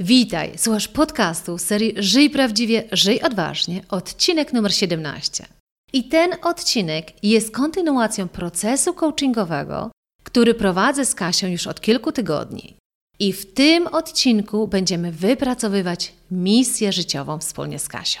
Witaj, słuchasz podcastu serii Żyj Prawdziwie, Żyj Odważnie, odcinek numer 17. I ten odcinek jest kontynuacją procesu coachingowego, który prowadzę z Kasią już od kilku tygodni. I w tym odcinku będziemy wypracowywać misję życiową wspólnie z Kasią.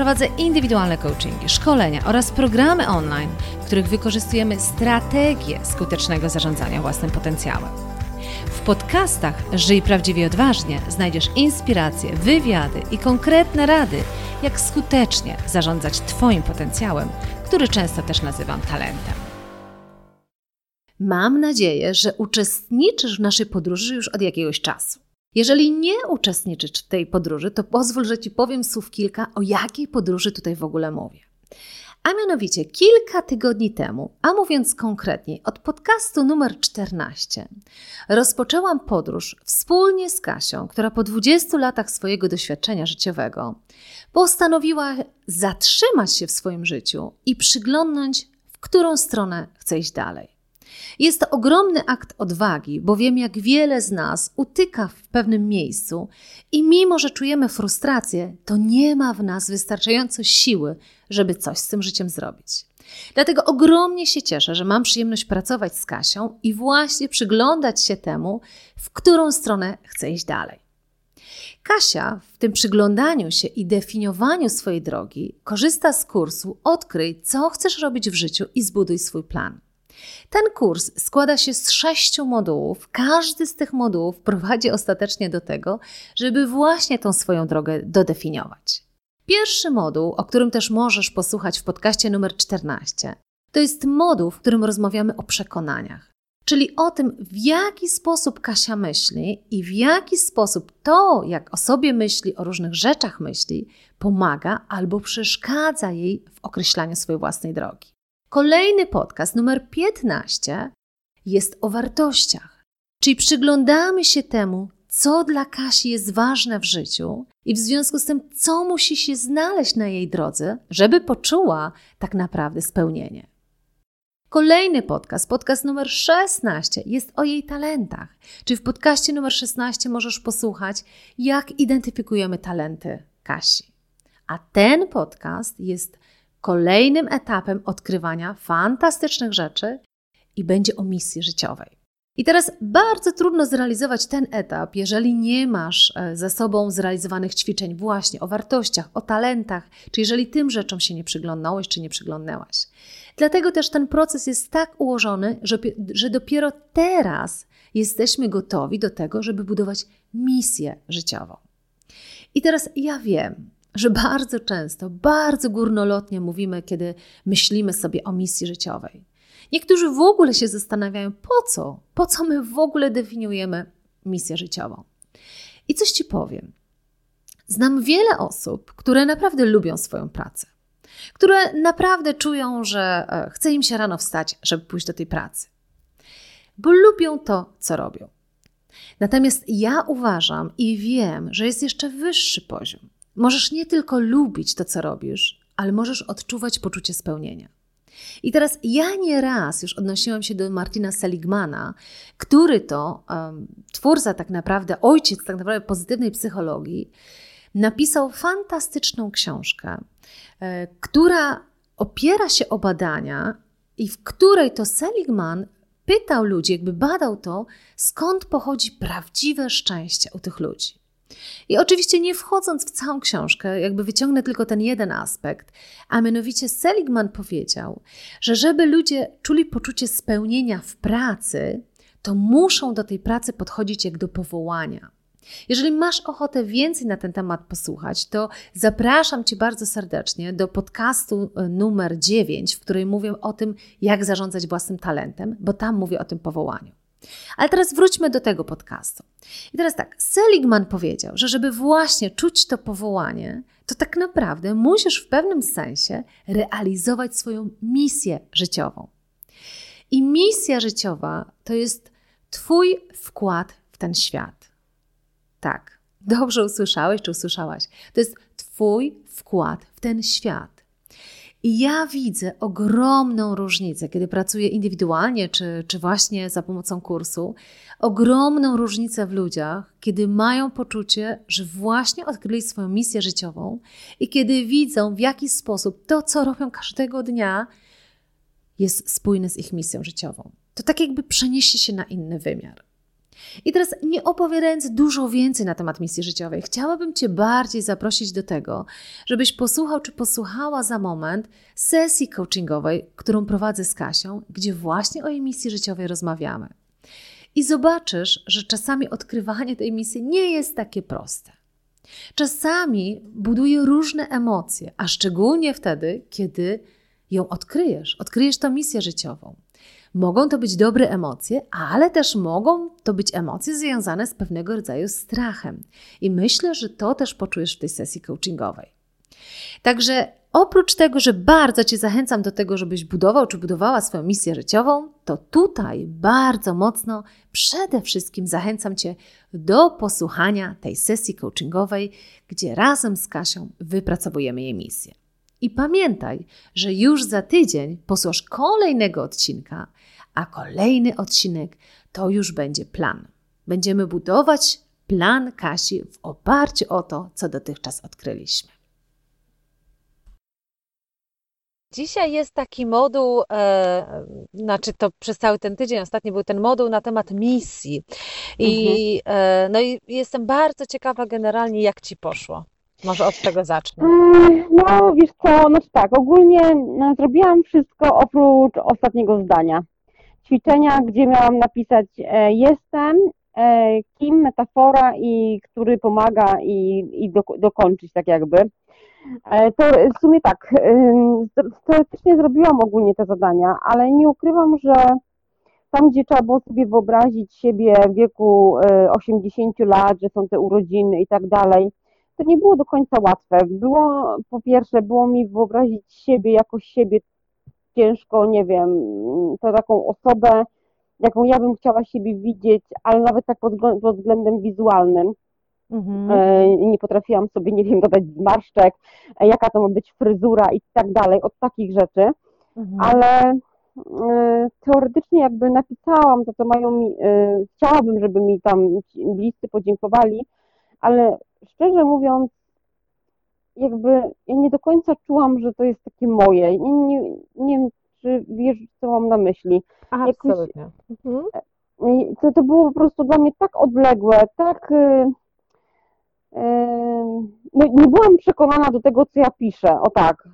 Prowadzę indywidualne coachingi, szkolenia oraz programy online, w których wykorzystujemy strategię skutecznego zarządzania własnym potencjałem. W podcastach Żyj prawdziwie odważnie znajdziesz inspiracje, wywiady i konkretne rady, jak skutecznie zarządzać Twoim potencjałem, który często też nazywam talentem. Mam nadzieję, że uczestniczysz w naszej podróży już od jakiegoś czasu. Jeżeli nie uczestniczysz w tej podróży, to pozwól, że Ci powiem słów kilka, o jakiej podróży tutaj w ogóle mówię. A mianowicie kilka tygodni temu, a mówiąc konkretniej, od podcastu numer 14, rozpoczęłam podróż wspólnie z Kasią, która po 20 latach swojego doświadczenia życiowego postanowiła zatrzymać się w swoim życiu i przyglądnąć, w którą stronę chce iść dalej. Jest to ogromny akt odwagi, bo wiem, jak wiele z nas utyka w pewnym miejscu i mimo, że czujemy frustrację, to nie ma w nas wystarczająco siły, żeby coś z tym życiem zrobić. Dlatego ogromnie się cieszę, że mam przyjemność pracować z Kasią i właśnie przyglądać się temu, w którą stronę chcę iść dalej. Kasia w tym przyglądaniu się i definiowaniu swojej drogi korzysta z kursu Odkryj, co chcesz robić w życiu i zbuduj swój plan. Ten kurs składa się z sześciu modułów. Każdy z tych modułów prowadzi ostatecznie do tego, żeby właśnie tą swoją drogę dodefiniować. Pierwszy moduł, o którym też możesz posłuchać w podcaście numer 14, to jest moduł, w którym rozmawiamy o przekonaniach. Czyli o tym, w jaki sposób Kasia myśli i w jaki sposób to, jak o sobie myśli, o różnych rzeczach myśli, pomaga albo przeszkadza jej w określaniu swojej własnej drogi. Kolejny podcast, numer 15, jest o wartościach. Czyli przyglądamy się temu, co dla Kasi jest ważne w życiu i w związku z tym, co musi się znaleźć na jej drodze, żeby poczuła tak naprawdę spełnienie. Kolejny podcast, podcast numer 16, jest o jej talentach. Czyli w podcaście numer 16 możesz posłuchać, jak identyfikujemy talenty Kasi. A ten podcast jest kolejnym etapem odkrywania fantastycznych rzeczy i będzie o misji życiowej. I teraz bardzo trudno zrealizować ten etap, jeżeli nie masz e, za sobą zrealizowanych ćwiczeń właśnie o wartościach, o talentach, czy jeżeli tym rzeczom się nie przyglądałeś, czy nie przyglądnęłaś. Dlatego też ten proces jest tak ułożony, że, że dopiero teraz jesteśmy gotowi do tego, żeby budować misję życiową. I teraz ja wiem, że bardzo często, bardzo górnolotnie mówimy, kiedy myślimy sobie o misji życiowej. Niektórzy w ogóle się zastanawiają, po co, po co my w ogóle definiujemy misję życiową. I coś Ci powiem. Znam wiele osób, które naprawdę lubią swoją pracę, które naprawdę czują, że e, chce im się rano wstać, żeby pójść do tej pracy, bo lubią to, co robią. Natomiast ja uważam i wiem, że jest jeszcze wyższy poziom Możesz nie tylko lubić to, co robisz, ale możesz odczuwać poczucie spełnienia. I teraz ja nie raz już odnosiłam się do Martina Seligmana, który to um, twórca tak naprawdę, ojciec tak naprawdę pozytywnej psychologii, napisał fantastyczną książkę, e, która opiera się o badania i w której to Seligman pytał ludzi, jakby badał to, skąd pochodzi prawdziwe szczęście u tych ludzi. I oczywiście nie wchodząc w całą książkę, jakby wyciągnę tylko ten jeden aspekt, a mianowicie Seligman powiedział, że żeby ludzie czuli poczucie spełnienia w pracy, to muszą do tej pracy podchodzić jak do powołania. Jeżeli masz ochotę więcej na ten temat posłuchać, to zapraszam Cię bardzo serdecznie do podcastu e, numer 9, w którym mówię o tym, jak zarządzać własnym talentem, bo tam mówię o tym powołaniu. Ale teraz wróćmy do tego podcastu. I teraz tak, Seligman powiedział, że żeby właśnie czuć to powołanie, to tak naprawdę musisz w pewnym sensie realizować swoją misję życiową. I misja życiowa to jest Twój wkład w ten świat. Tak, dobrze usłyszałeś czy usłyszałaś. To jest Twój wkład w ten świat. I ja widzę ogromną różnicę, kiedy pracuję indywidualnie, czy, czy właśnie za pomocą kursu, ogromną różnicę w ludziach, kiedy mają poczucie, że właśnie odkryli swoją misję życiową i kiedy widzą, w jaki sposób to, co robią każdego dnia, jest spójne z ich misją życiową. To tak jakby przenieśli się na inny wymiar. I teraz, nie opowiadając dużo więcej na temat misji życiowej, chciałabym Cię bardziej zaprosić do tego, żebyś posłuchał czy posłuchała za moment sesji coachingowej, którą prowadzę z Kasią, gdzie właśnie o jej misji życiowej rozmawiamy. I zobaczysz, że czasami odkrywanie tej misji nie jest takie proste. Czasami buduje różne emocje, a szczególnie wtedy, kiedy ją odkryjesz, odkryjesz tę misję życiową. Mogą to być dobre emocje, ale też mogą to być emocje związane z pewnego rodzaju strachem. I myślę, że to też poczujesz w tej sesji coachingowej. Także oprócz tego, że bardzo Cię zachęcam do tego, żebyś budował czy budowała swoją misję życiową, to tutaj bardzo mocno przede wszystkim zachęcam Cię do posłuchania tej sesji coachingowej, gdzie razem z Kasią wypracowujemy jej misję. I pamiętaj, że już za tydzień posłuchasz kolejnego odcinka, a kolejny odcinek to już będzie plan. Będziemy budować plan Kasi w oparciu o to, co dotychczas odkryliśmy. Dzisiaj jest taki moduł, e, znaczy to przez cały ten tydzień ostatni był ten moduł na temat misji. I, mhm. e, no i jestem bardzo ciekawa generalnie, jak Ci poszło. Może od tego zacznę. No, wiesz co, no tak, ogólnie no, zrobiłam wszystko oprócz ostatniego zdania. Ćwiczenia, gdzie miałam napisać e, jestem, e, kim, metafora i który pomaga i, i do, dokończyć tak jakby. E, to w sumie tak, teoretycznie zrobiłam ogólnie te zadania, ale nie ukrywam, że tam, gdzie trzeba było sobie wyobrazić siebie w wieku 80 lat, że są te urodziny i tak dalej, to nie było do końca łatwe. Było, po pierwsze, było mi wyobrazić siebie jako siebie ciężko, nie wiem, to taką osobę, jaką ja bym chciała siebie widzieć, ale nawet tak pod, pod względem wizualnym. Mhm. E, nie potrafiłam sobie, nie wiem, dodać zmarszczek, e, jaka to ma być fryzura i tak dalej, od takich rzeczy. Mhm. Ale e, teoretycznie jakby napisałam to, co mają mi, chciałabym, żeby mi tam bliscy podziękowali, ale szczerze mówiąc, jakby ja nie do końca czułam, że to jest takie moje. Nie, nie, nie wiem, czy wiesz, co mam na myśli. Absolutnie. Mhm. E, to, to było po prostu dla mnie tak odległe, tak. Yy, no, nie byłam przekonana do tego, co ja piszę. O tak.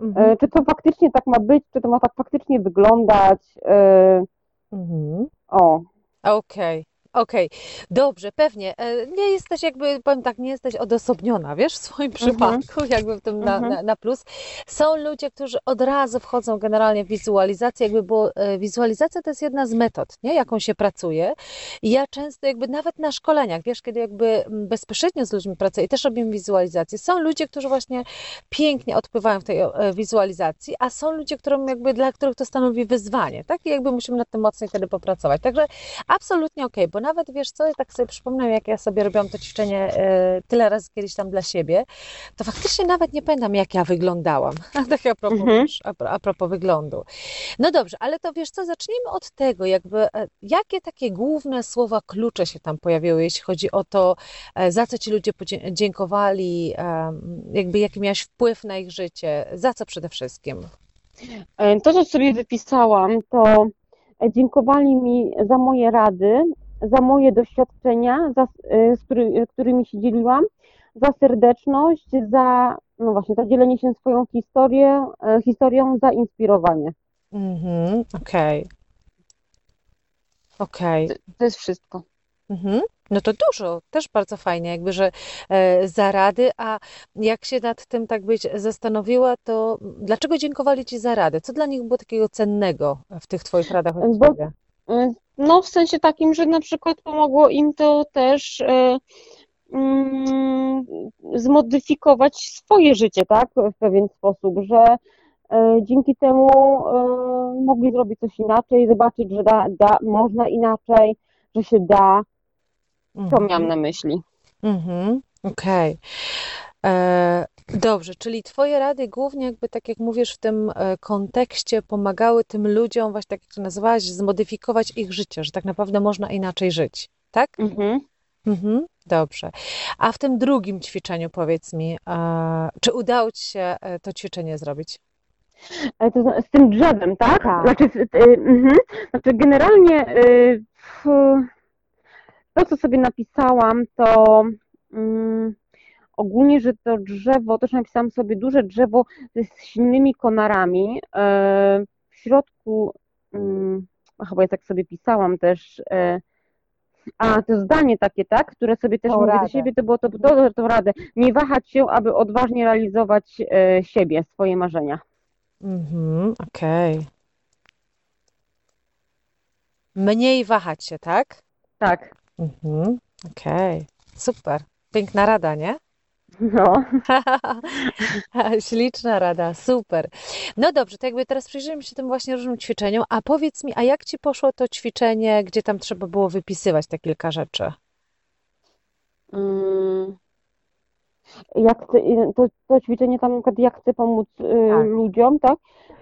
Mhm. Czy to faktycznie tak ma być, czy to ma tak faktycznie wyglądać. Mhm. O. Okej. Okay. Okej, okay. dobrze, pewnie. E, nie jesteś jakby, powiem tak, nie jesteś odosobniona, wiesz, w swoim mhm. przypadku, jakby w tym na, mhm. na, na, plus. Są ludzie, którzy od razu wchodzą generalnie w wizualizację, jakby było, e, wizualizacja to jest jedna z metod, nie, jaką się pracuje. I ja często jakby nawet na szkoleniach, wiesz, kiedy jakby bezpośrednio z ludźmi pracuję i też robimy wizualizację, są ludzie, którzy właśnie pięknie odpływają w tej e, wizualizacji, a są ludzie, którym jakby, dla których to stanowi wyzwanie, tak, i jakby musimy nad tym mocniej wtedy popracować. Także absolutnie okej, okay, bo nawet wiesz co, ja tak sobie przypomnę, jak ja sobie robiłam to ćwiczenie e, tyle razy kiedyś tam dla siebie, to faktycznie nawet nie pamiętam, jak ja wyglądałam. tak a propos, mhm. wiesz, a, a propos wyglądu. No dobrze, ale to wiesz co, zacznijmy od tego, jakby e, jakie takie główne słowa klucze się tam pojawiły, jeśli chodzi o to, e, za co ci ludzie dziękowali, jakby jaki miałeś wpływ na ich życie, za co przede wszystkim? To, co sobie wypisałam, to dziękowali mi za moje rady, za moje doświadczenia, za, y, z który, którymi się dzieliłam, za serdeczność, za, no właśnie, za dzielenie się swoją historię, e, historią, za inspirowanie. Mhm, okej. Okay. Okej. Okay. To, to, jest wszystko. Mhm. No to dużo, też bardzo fajnie, jakby, że e, za rady, a jak się nad tym tak być zastanowiła, to dlaczego dziękowali Ci za radę? Co dla nich było takiego cennego w tych Twoich radach od Bo- Ciebie? Y, No, w sensie takim, że na przykład pomogło im to też e, mm, zmodyfikować swoje życie, tak, w pewien sposób, że e, dzięki temu e, mogli zrobić coś inaczej, zobaczyć, że da, da, można inaczej, że się da. To Mhm. miałam na myśli. Mhm, okej. E, Dobrze, czyli Twoje rady głównie jakby tak jak mówisz w tym e, kontekście pomagały tym ludziom, właśnie tak jak to nazywałaś, zmodyfikować ich życie, że tak naprawdę można inaczej żyć, tak? Mhm. Mhm, dobrze. A w tym drugim ćwiczeniu powiedz mi, e, czy udało Ci się e, to ćwiczenie zrobić? Zna- z tym drzewem, tak? Tak. Znaczy, mhm. Znaczy generalnie to, co sobie napisałam, to mm, ogólnie, że to drzewo, też napisałam sobie duże drzewo z silnymi konarami. e, W środku, mm, chyba ja tak sobie pisałam też, e, a to zdanie takie, tak, które sobie też Tą mówię do radę. siebie, to było to, to, to radę. Nie wahać się, aby odważnie realizować e, siebie, swoje marzenia. Mhm, okej. Mniej wahać się, tak? Tak. Mhm, okej. Super. Piękna rada, nie? No. Śliczna rada, super. No dobrze, to jakby teraz przyjrzyjmy się tym właśnie różnym ćwiczeniom, a powiedz mi, a jak Ci poszło to ćwiczenie, gdzie tam trzeba było wypisywać te kilka rzeczy? Mm. Jak chcę, to, to ćwiczenie tam, na przykład jak chcę pomóc y, Tak. ludziom, tak?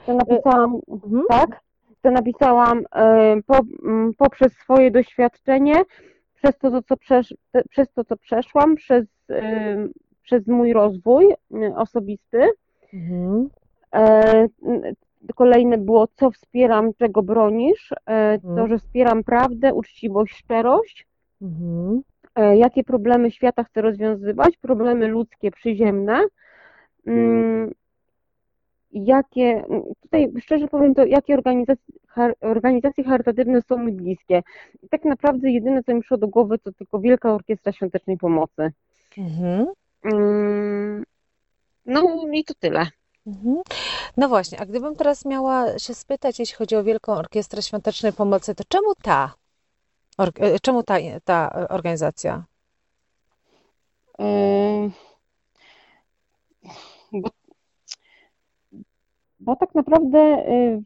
To napisałam, Mhm. tak? To napisałam y, po, mm, poprzez swoje doświadczenie, przez to, to, co, przesz, te- przez to, co przeszłam, przez, y, przez mój rozwój y, osobisty. Mhm. E, Kolejne było, co wspieram, czego bronisz. E, To, Mhm. że wspieram prawdę, uczciwość, szczerość. Mhm. E, jakie problemy świata chcę rozwiązywać, problemy ludzkie, przyziemne. Mm, Jakie, tutaj szczerze powiem, to jakie organizacje, organizacje charytatywne są mi bliskie. I tak naprawdę jedyne, co mi przyszło do głowy, to tylko Wielka Orkiestra Świątecznej Pomocy. Mhm. Mm, No i to tyle. Mhm. No właśnie, a gdybym teraz miała się spytać, jeśli chodzi o Wielką Orkiestrę Świątecznej Pomocy, to czemu ta, e, czemu ta, ta organizacja? Yy, Bo, bo tak naprawdę yy,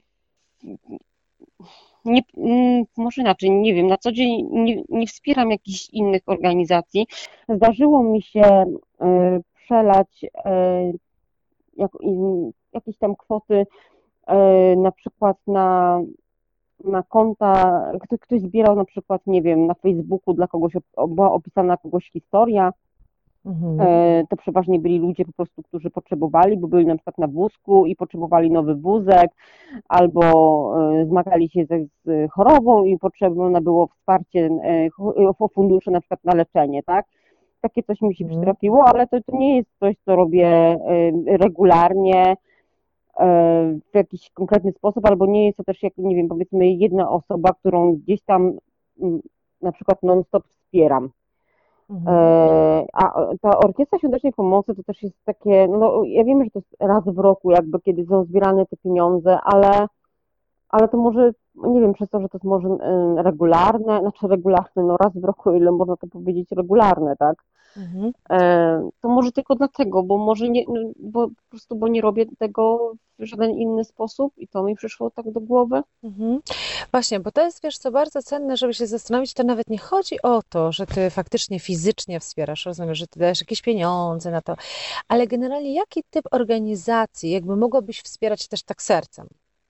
nie, mm, może inaczej, nie wiem, na co dzień nie, nie wspieram jakichś innych organizacji. Zdarzyło mi się yy, przelać yy, jak, jakieś tam kwoty yy, na przykład na, na konta, ktoś, ktoś zbierał na przykład, nie wiem, na Facebooku dla kogoś, była opisana kogoś historia, Mhm. E, To przeważnie byli ludzie po prostu, którzy potrzebowali, bo byli na przykład na wózku i potrzebowali nowy wózek, albo e, zmagali się ze, z chorobą i potrzebne było wsparcie, e, o fundusze na przykład na leczenie, tak? Takie coś mi się Mhm. przytrafiło, ale to, to nie jest coś, co robię e, regularnie e, w jakiś konkretny sposób, albo nie jest to też, jak nie wiem, powiedzmy jedna osoba, którą gdzieś tam mm, na przykład non-stop wspieram. Mhm. E, A ta Orkiestra Świątecznej Pomocy to też jest takie, no ja wiem, że to jest raz w roku, jakby kiedy są zbierane te pieniądze, ale, ale to może, nie wiem, przez to, że to jest może e, regularne, znaczy regularne, no raz w roku, ile można to powiedzieć regularne, tak? Mhm. E, To może tylko dlatego, bo może nie, no, bo po prostu, bo nie robię tego w żaden inny sposób i to mi przyszło tak do głowy. Mhm. Właśnie, bo to jest, wiesz co, bardzo cenne, żeby się zastanowić, to nawet nie chodzi o to, że ty faktycznie fizycznie wspierasz, rozumiesz, że ty dajesz jakieś pieniądze na to, ale generalnie jaki typ organizacji jakby mogłabyś wspierać też tak sercem?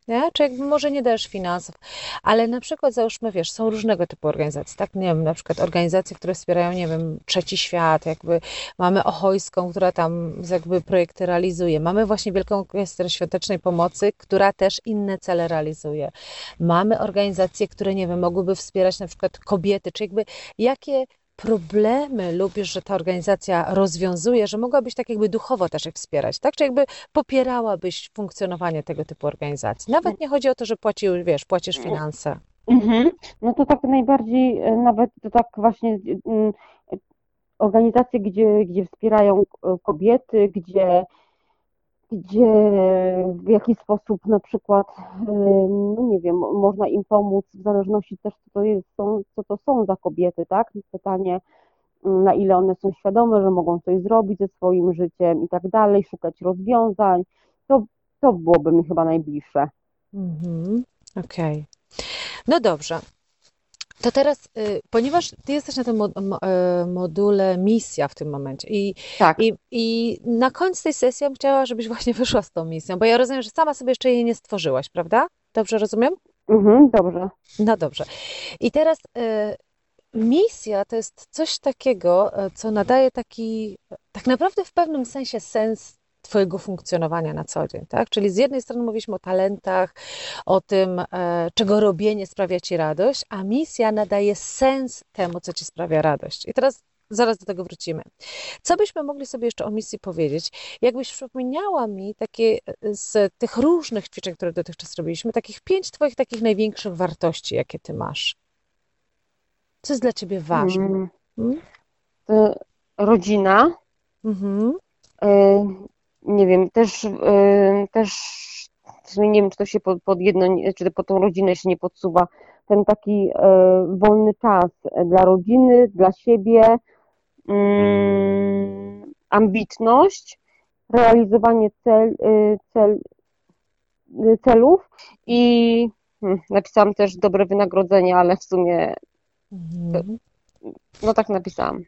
Nie? Czy może nie dajesz finansów, ale na przykład załóżmy, wiesz, są różnego typu organizacje, tak? Nie wiem, na przykład organizacje, które wspierają, nie wiem, Trzeci Świat, jakby mamy Ochojską, która tam jakby projekty realizuje. Mamy właśnie Wielką Orkiestrę Świątecznej Pomocy, która też inne cele realizuje. Mamy organizacje, które, nie wiem, mogłyby wspierać na przykład kobiety, czy jakby jakie problemy lubisz, że ta organizacja rozwiązuje, że mogłabyś tak jakby duchowo też ich wspierać, tak? Czy jakby popierałabyś funkcjonowanie tego typu organizacji? Nawet nie chodzi o to, że płaci, wiesz, płacisz finanse. Mhm. No to tak najbardziej, e, nawet to tak właśnie mm, organizacje, gdzie, gdzie wspierają e, kobiety, gdzie, gdzie w jakiś sposób na przykład, no nie wiem, można im pomóc, w zależności też co to, jest, co to są za kobiety, tak? Pytanie, mm, na ile one są świadome, że mogą coś zrobić ze swoim życiem i tak dalej, szukać rozwiązań, to, to byłoby mi chyba najbliższe. Mhm. Okej. Okay. No dobrze. To teraz, y, ponieważ ty jesteś na tym e, module misja w tym momencie i, tak. i, i na końcu tej sesji ja bym chciała, żebyś właśnie wyszła z tą misją, bo ja rozumiem, że sama sobie jeszcze jej nie stworzyłaś, prawda? Dobrze rozumiem? Mhm, dobrze. No dobrze. I teraz y, misja to jest coś takiego, co nadaje taki, tak naprawdę w pewnym sensie sens Twojego funkcjonowania na co dzień, tak? Czyli z jednej strony mówiliśmy o talentach, o tym, e, czego robienie sprawia Ci radość, a misja nadaje sens temu, co Ci sprawia radość. I teraz zaraz do tego wrócimy. Co byśmy mogli sobie jeszcze o misji powiedzieć? Jakbyś przypomniała mi takie e, z tych różnych ćwiczeń, które dotychczas robiliśmy, takich pięć Twoich takich największych wartości, jakie Ty masz. Co jest dla Ciebie ważne? Hmm. Hmm? Rodzina. Mhm. Y nie wiem, też, yy, też nie wiem, czy to się pod, pod jedno, czy pod tą rodzinę się nie podsuwa, ten taki yy, wolny czas dla rodziny, dla siebie, yy, ambitność, realizowanie cel, y, cel, y, celów i hmm, napisałam też dobre wynagrodzenie, ale w sumie mhm. no tak napisałam.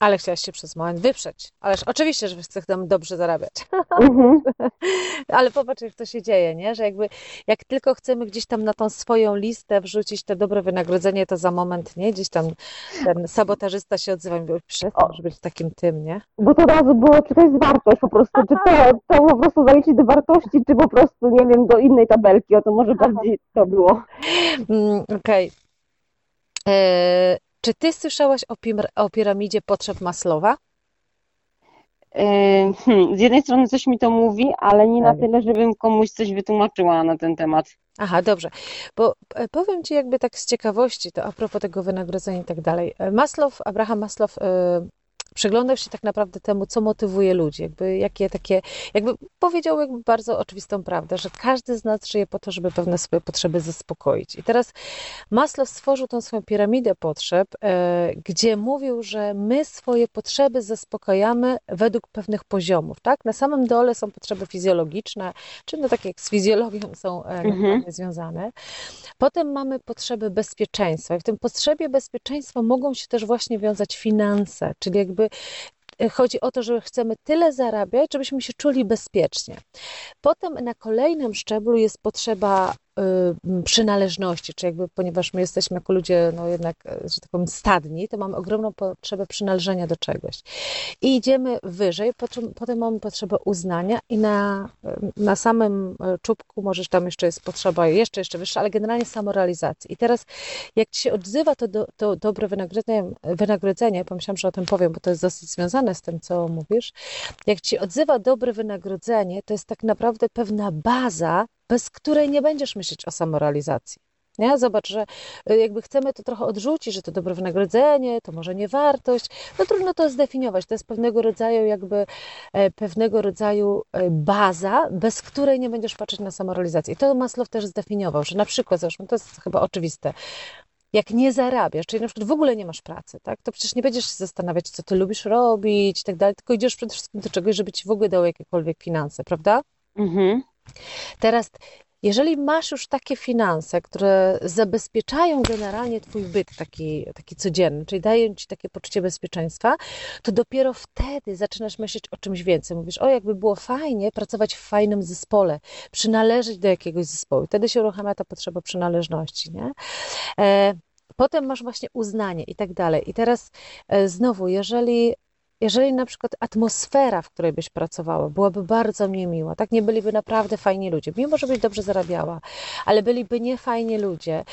Ale chciałaś się przez moment wyprzeć. Ależ oczywiście, że chcę tam dobrze zarabiać. Mhm. Ale popatrz, jak to się dzieje, nie? Że jakby jak tylko chcemy gdzieś tam na tą swoją listę wrzucić te dobre wynagrodzenie, to za moment, nie? Gdzieś tam ten sabotażysta się odzywa i mówi, przestań, żeby być takim tym, nie? Bo to od razu było, czy to jest wartość po prostu, czy to, to po prostu zaliczyć do wartości, czy po prostu, nie wiem, do innej tabelki, o to może bardziej to było. Mm, Okej. Okay. E, czy ty słyszałaś o, o piramidzie potrzeb Maslowa? Hmm, z jednej strony coś mi to mówi, ale nie na tak. tyle, żebym komuś coś wytłumaczyła na ten temat. Aha, dobrze. Bo e, powiem Ci jakby tak z ciekawości, to a propos tego wynagrodzenia i tak dalej. E, Maslow, Abraham Maslow przyglądał się tak naprawdę temu, co motywuje ludzi, jakby jakie takie, jakby powiedział jakby bardzo oczywistą prawdę, że każdy z nas żyje po to, żeby pewne swoje potrzeby zaspokoić. I teraz Maslow stworzył tą swoją piramidę potrzeb, e, gdzie mówił, że my swoje potrzeby zaspokajamy według pewnych poziomów, tak? Na samym dole są potrzeby fizjologiczne, czy no takie jak z fizjologią są e, mhm. związane. Potem mamy potrzeby bezpieczeństwa i w tym potrzebie bezpieczeństwa mogą się też właśnie wiązać finanse, czyli jakby E, chodzi o to, że chcemy tyle zarabiać, żebyśmy się czuli bezpiecznie. Potem na kolejnym szczeblu jest potrzeba przynależności, czy jakby, ponieważ my jesteśmy jako ludzie, no jednak, e, że tak powiem, stadni, to mamy ogromną potrzebę przynależenia do czegoś. I idziemy wyżej, potem mamy potrzebę uznania i na, na samym e, czubku możesz tam jeszcze jest potrzeba jeszcze, jeszcze wyższa, ale generalnie samorealizacji. I teraz, jak ci się odzywa to, do, to dobre wynagrodzenie, wynagrodzenie, pomyślałam, że o tym powiem, bo to jest dosyć związane z tym, co mówisz, jak ci odzywa dobre wynagrodzenie, to jest tak naprawdę pewna baza, bez której nie będziesz myśleć o samorealizacji. Nie? Zobacz, że y, jakby chcemy to trochę odrzucić, że to dobre wynagrodzenie, to może nie wartość, no trudno to zdefiniować. To jest pewnego rodzaju jakby e, pewnego rodzaju e, baza, bez której nie będziesz patrzeć na samorealizację. I to Maslow też zdefiniował, że na przykład, zresztą to jest chyba oczywiste, jak nie zarabiasz, czyli na przykład w ogóle nie masz pracy, tak, to przecież nie będziesz się zastanawiać, co ty lubisz robić i tak dalej, tylko idziesz przede wszystkim do czegoś, żeby ci w ogóle dało jakiekolwiek finanse, prawda? Mhm. Teraz, jeżeli masz już takie finanse, które zabezpieczają generalnie Twój byt taki, taki codzienny, czyli dają Ci takie poczucie bezpieczeństwa, to dopiero wtedy zaczynasz myśleć o czymś więcej. Mówisz, o jakby było fajnie pracować w fajnym zespole, przynależeć do jakiegoś zespołu. Wtedy się uruchamia ta potrzeba przynależności. Nie? E, potem masz właśnie uznanie i tak dalej. I teraz e, znowu, jeżeli jeżeli na przykład atmosfera, w której byś pracowała, byłaby bardzo niemiła, tak nie byliby naprawdę fajni ludzie, mimo że byś dobrze zarabiała, ale byliby niefajni ludzie,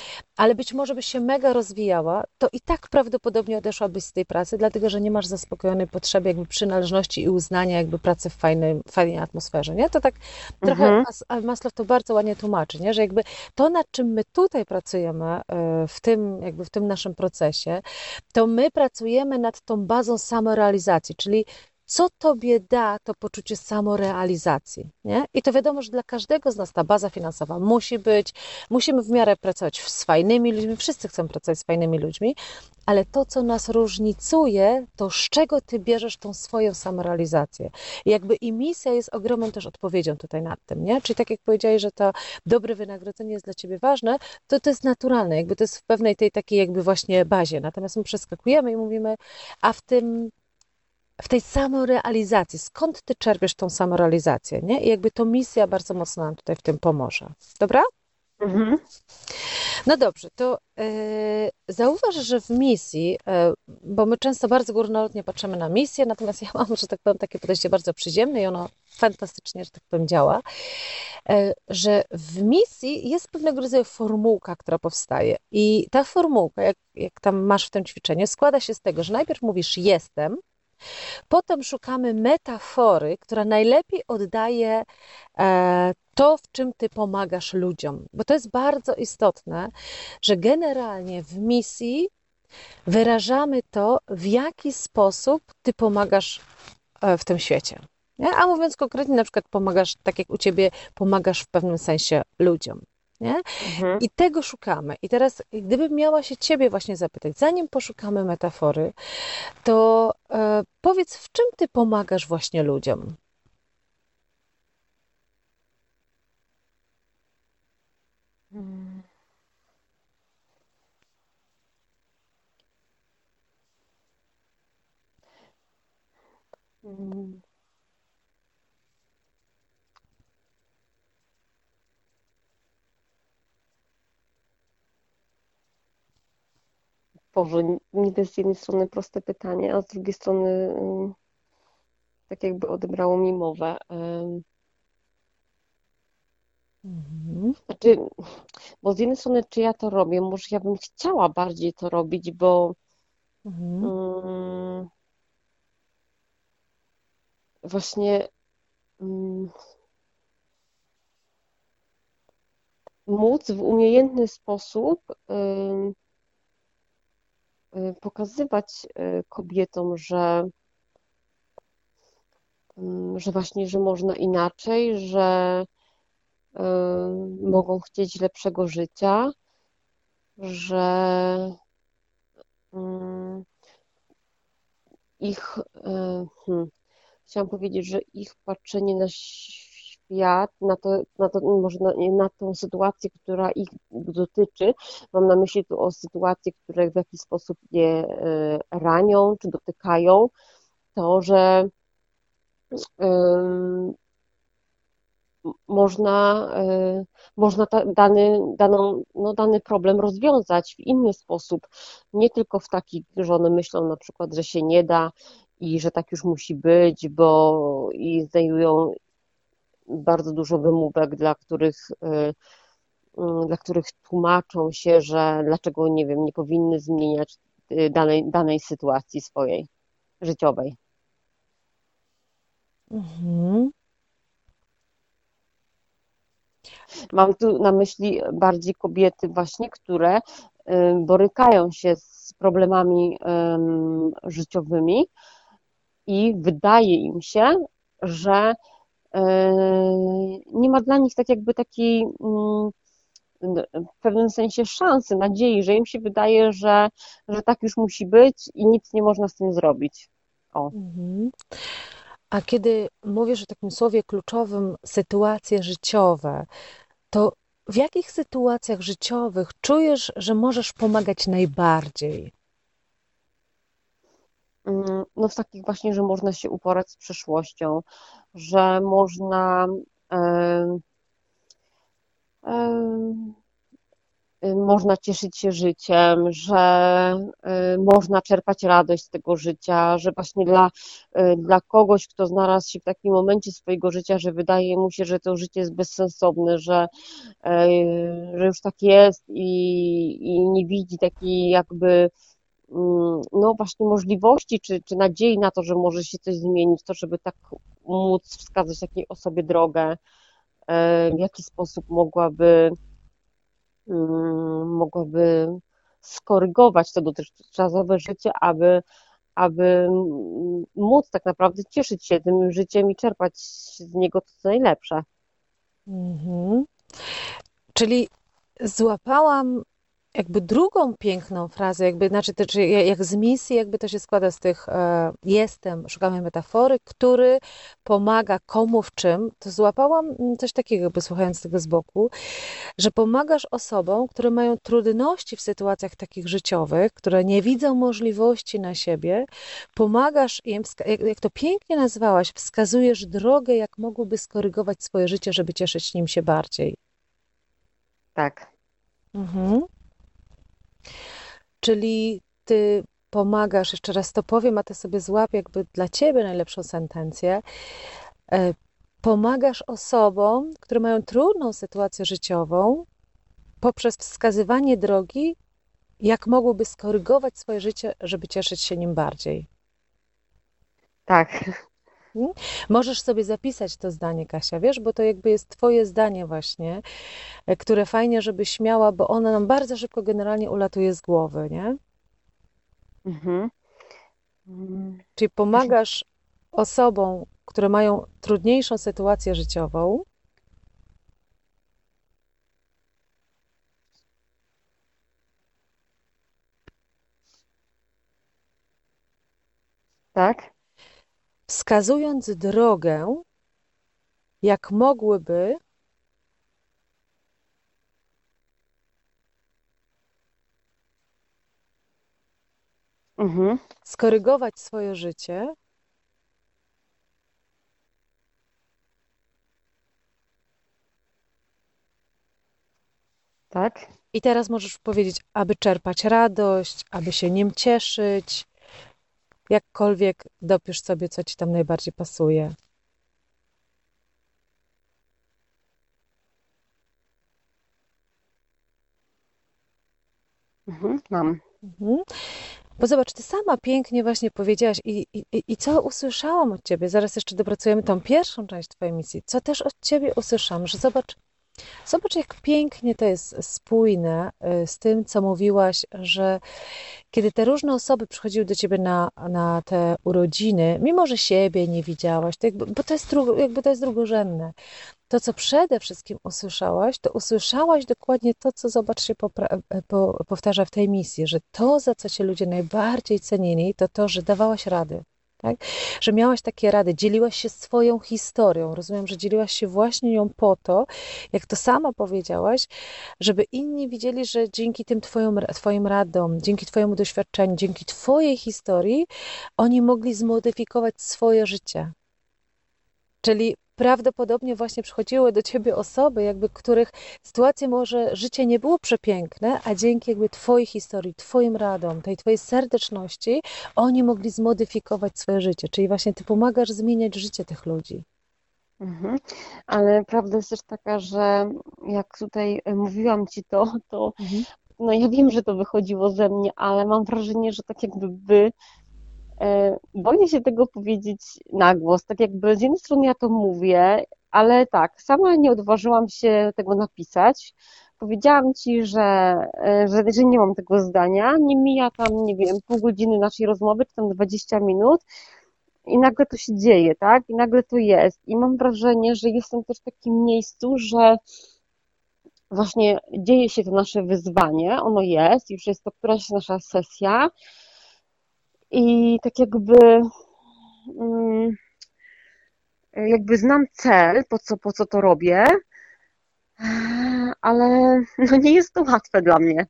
ale być może byś się mega rozwijała, to i tak prawdopodobnie odeszłabyś z tej pracy, dlatego że nie masz zaspokojonej potrzeby jakby przynależności i uznania jakby pracy w fajnej, fajnej atmosferze, nie? To tak trochę mhm. Maslow to bardzo ładnie tłumaczy, nie? Że jakby to, nad czym my tutaj pracujemy e, w tym, jakby w tym naszym procesie, to my pracujemy nad tą bazą samorealizacji, czyli co tobie da to poczucie samorealizacji. Nie? I to wiadomo, że dla każdego z nas ta baza finansowa musi być, musimy w miarę pracować z fajnymi ludźmi, wszyscy chcą pracować z fajnymi ludźmi, ale to, co nas różnicuje, to z czego ty bierzesz tą swoją samorealizację. I jakby i misja jest ogromną też odpowiedzią tutaj nad tym, nie? Czyli tak jak powiedziałeś, że to dobre wynagrodzenie jest dla ciebie ważne, to to jest naturalne, jakby to jest w pewnej tej takiej jakby właśnie bazie. Natomiast my przeskakujemy i mówimy, a w tym w tej samorealizacji. Skąd ty czerpiesz tą samorealizację, nie? I jakby to misja bardzo mocno nam tutaj w tym pomoże. Dobra? Mhm. No dobrze, to yy, zauważ, że w misji, yy, bo my często bardzo górnolotnie patrzymy na misję, natomiast ja mam, że tak powiem, takie podejście bardzo przyziemne i ono fantastycznie, że tak powiem, działa, yy, że w misji jest pewnego rodzaju formułka, która powstaje. I ta formułka, jak, jak tam masz w tym ćwiczeniu, składa się z tego, że najpierw mówisz jestem, Potem szukamy metafory, która najlepiej oddaje e, to, w czym ty pomagasz ludziom. Bo to jest bardzo istotne, że generalnie w misji wyrażamy to, w jaki sposób ty pomagasz e, w tym świecie. A mówiąc konkretnie, na przykład pomagasz, tak jak u ciebie, pomagasz w pewnym sensie ludziom nie? Mhm. I tego szukamy. I teraz, gdybym miała się ciebie właśnie zapytać, zanim poszukamy metafory, to e, powiedz, w czym ty pomagasz właśnie ludziom? Hmm. Hmm. Boże, niby z jednej strony proste pytanie, a z drugiej strony mm, tak jakby odebrało mi mowę. Mhm. Znaczy, bo z jednej strony, czy ja to robię, może ja bym chciała bardziej to robić, bo mhm. um, właśnie um, móc w umiejętny sposób um, pokazywać y, kobietom, że, mm, że właśnie, że można inaczej, że y, mogą chcieć lepszego życia, że mm, ich, hmm, chciałam powiedzieć, że ich patrzenie na świat, na, to, na, to, może na, na tą sytuację, która ich dotyczy. Mam na myśli tu o sytuacje, które w jakiś sposób je e, ranią czy dotykają. To, że można, e, można ta, dany, daną, no, dany problem rozwiązać w inny sposób, nie tylko w taki, że one myślą na przykład, że się nie da i że tak już musi być, bo i znajdują bardzo dużo wymówek, dla których, y, y, dla których tłumaczą się, że dlaczego, nie wiem, nie powinny zmieniać y, danej, danej sytuacji swojej życiowej. Mhm. Mam tu na myśli bardziej kobiety właśnie, które borykają się z problemami życiowymi i wydaje im się, że nie ma dla nich tak jakby takiej mm, w pewnym sensie szansy, nadziei, że im się wydaje, że, że tak już musi być i nic nie można z tym zrobić. O. Mhm. A kiedy mówisz o takim słowie kluczowym sytuacje życiowe, to w jakich sytuacjach życiowych czujesz, że możesz pomagać najbardziej? Mm, no w takich właśnie, że można się uporać z przeszłością, że można można cieszyć się życiem, że y, można czerpać radość z tego życia, że właśnie dla, y, dla kogoś, kto znalazł się w takim momencie swojego życia, że wydaje mu się, że to życie jest bezsensowne, że, że już tak jest i, i nie widzi takiej jakby no właśnie możliwości czy, czy nadziei na to, że może się coś zmienić, to żeby tak móc wskazać takiej osobie drogę, w jaki sposób mogłaby Mm, mogłaby skorygować to dotychczasowe życie, aby, aby móc tak naprawdę cieszyć się tym życiem i czerpać z niego to co najlepsze. Mhm. Czyli złapałam jakby drugą piękną frazę, jakby, znaczy, to, czy jak z misji, jakby to się składa z tych e, jestem, szukamy metafory, który pomaga komu w czym, to złapałam mm, coś takiego, jakby słuchając tego z boku, że pomagasz osobom, które mają trudności w sytuacjach takich życiowych, które nie widzą możliwości na siebie, pomagasz im, jak, jak to pięknie nazwałaś, wskazujesz drogę, jak mogłyby skorygować swoje życie, żeby cieszyć nim się bardziej. Tak. Mhm. Czyli ty pomagasz, jeszcze raz to powiem, a ty sobie złap jakby dla ciebie najlepszą sentencję. E, pomagasz osobom, które mają trudną sytuację życiową, poprzez wskazywanie drogi, jak mogłyby skorygować swoje życie, żeby cieszyć się nim bardziej. Tak. Hmm? Możesz sobie zapisać to zdanie, Kasia, wiesz, bo to jakby jest Twoje zdanie, właśnie, e, które fajnie, żeby śmiała, bo ona nam bardzo szybko generalnie ulatuje z głowy, nie? Mhm. Czyli pomagasz osobom, które mają trudniejszą sytuację życiową. Tak wskazując drogę, jak mogłyby mhm. skorygować swoje życie. Tak. I teraz możesz powiedzieć, aby czerpać radość, aby się nim cieszyć, jakkolwiek dopisz sobie, co ci tam najbardziej pasuje. Mhm, mam. Mhm. Bo zobacz, ty sama pięknie właśnie powiedziałaś i, i, i co usłyszałam od ciebie, zaraz jeszcze dopracujemy tą pierwszą część twojej misji, co też od ciebie usłyszałam, że zobacz, Zobacz, jak pięknie to jest spójne y, z tym, co mówiłaś, że kiedy te różne osoby przychodziły do ciebie na, na te urodziny, mimo że siebie nie widziałaś, to jakby, bo to jest, jakby to jest drugorzędne, to, co przede wszystkim usłyszałaś, to usłyszałaś dokładnie to, co zobacz się e, po, powtarza w tej misji, że to, za co cię ludzie najbardziej cenili, to to, że dawałaś rady tak? Że miałaś takie rady, dzieliłaś się swoją historią. Rozumiem, że dzieliłaś się właśnie ją po to, jak to sama powiedziałaś, żeby inni widzieli, że dzięki tym twoim, twoim radom, dzięki Twojemu doświadczeniu, dzięki Twojej historii, oni mogli zmodyfikować swoje życie. Czyli prawdopodobnie właśnie przychodziły do ciebie osoby, jakby których sytuacje może życie nie było przepiękne, a dzięki jakby twojej historii, twoim radom, tej twojej serdeczności, oni mogli zmodyfikować swoje życie. Czyli właśnie ty pomagasz zmieniać życie tych ludzi. Mhm. Ale prawda jest też taka, że jak tutaj mówiłam ci to, to mhm. no ja wiem, że to wychodziło ze mnie, ale mam wrażenie, że tak jakby E, boję się tego powiedzieć na głos, tak jakby z jednej strony ja to mówię, ale tak, sama nie odważyłam się tego napisać. Powiedziałam Ci, że, e, że, że nie mam tego zdania, nie mija tam, nie wiem, pół godziny naszej rozmowy, czy tam 20 minut i nagle to się dzieje, tak? I nagle to jest. I mam wrażenie, że jestem też w takim miejscu, że właśnie dzieje się to nasze wyzwanie, ono jest, już jest to któraś nasza sesja, i tak jakby mm, jakby znam cel, po co, po co to robię, ale no nie jest to łatwe dla mnie.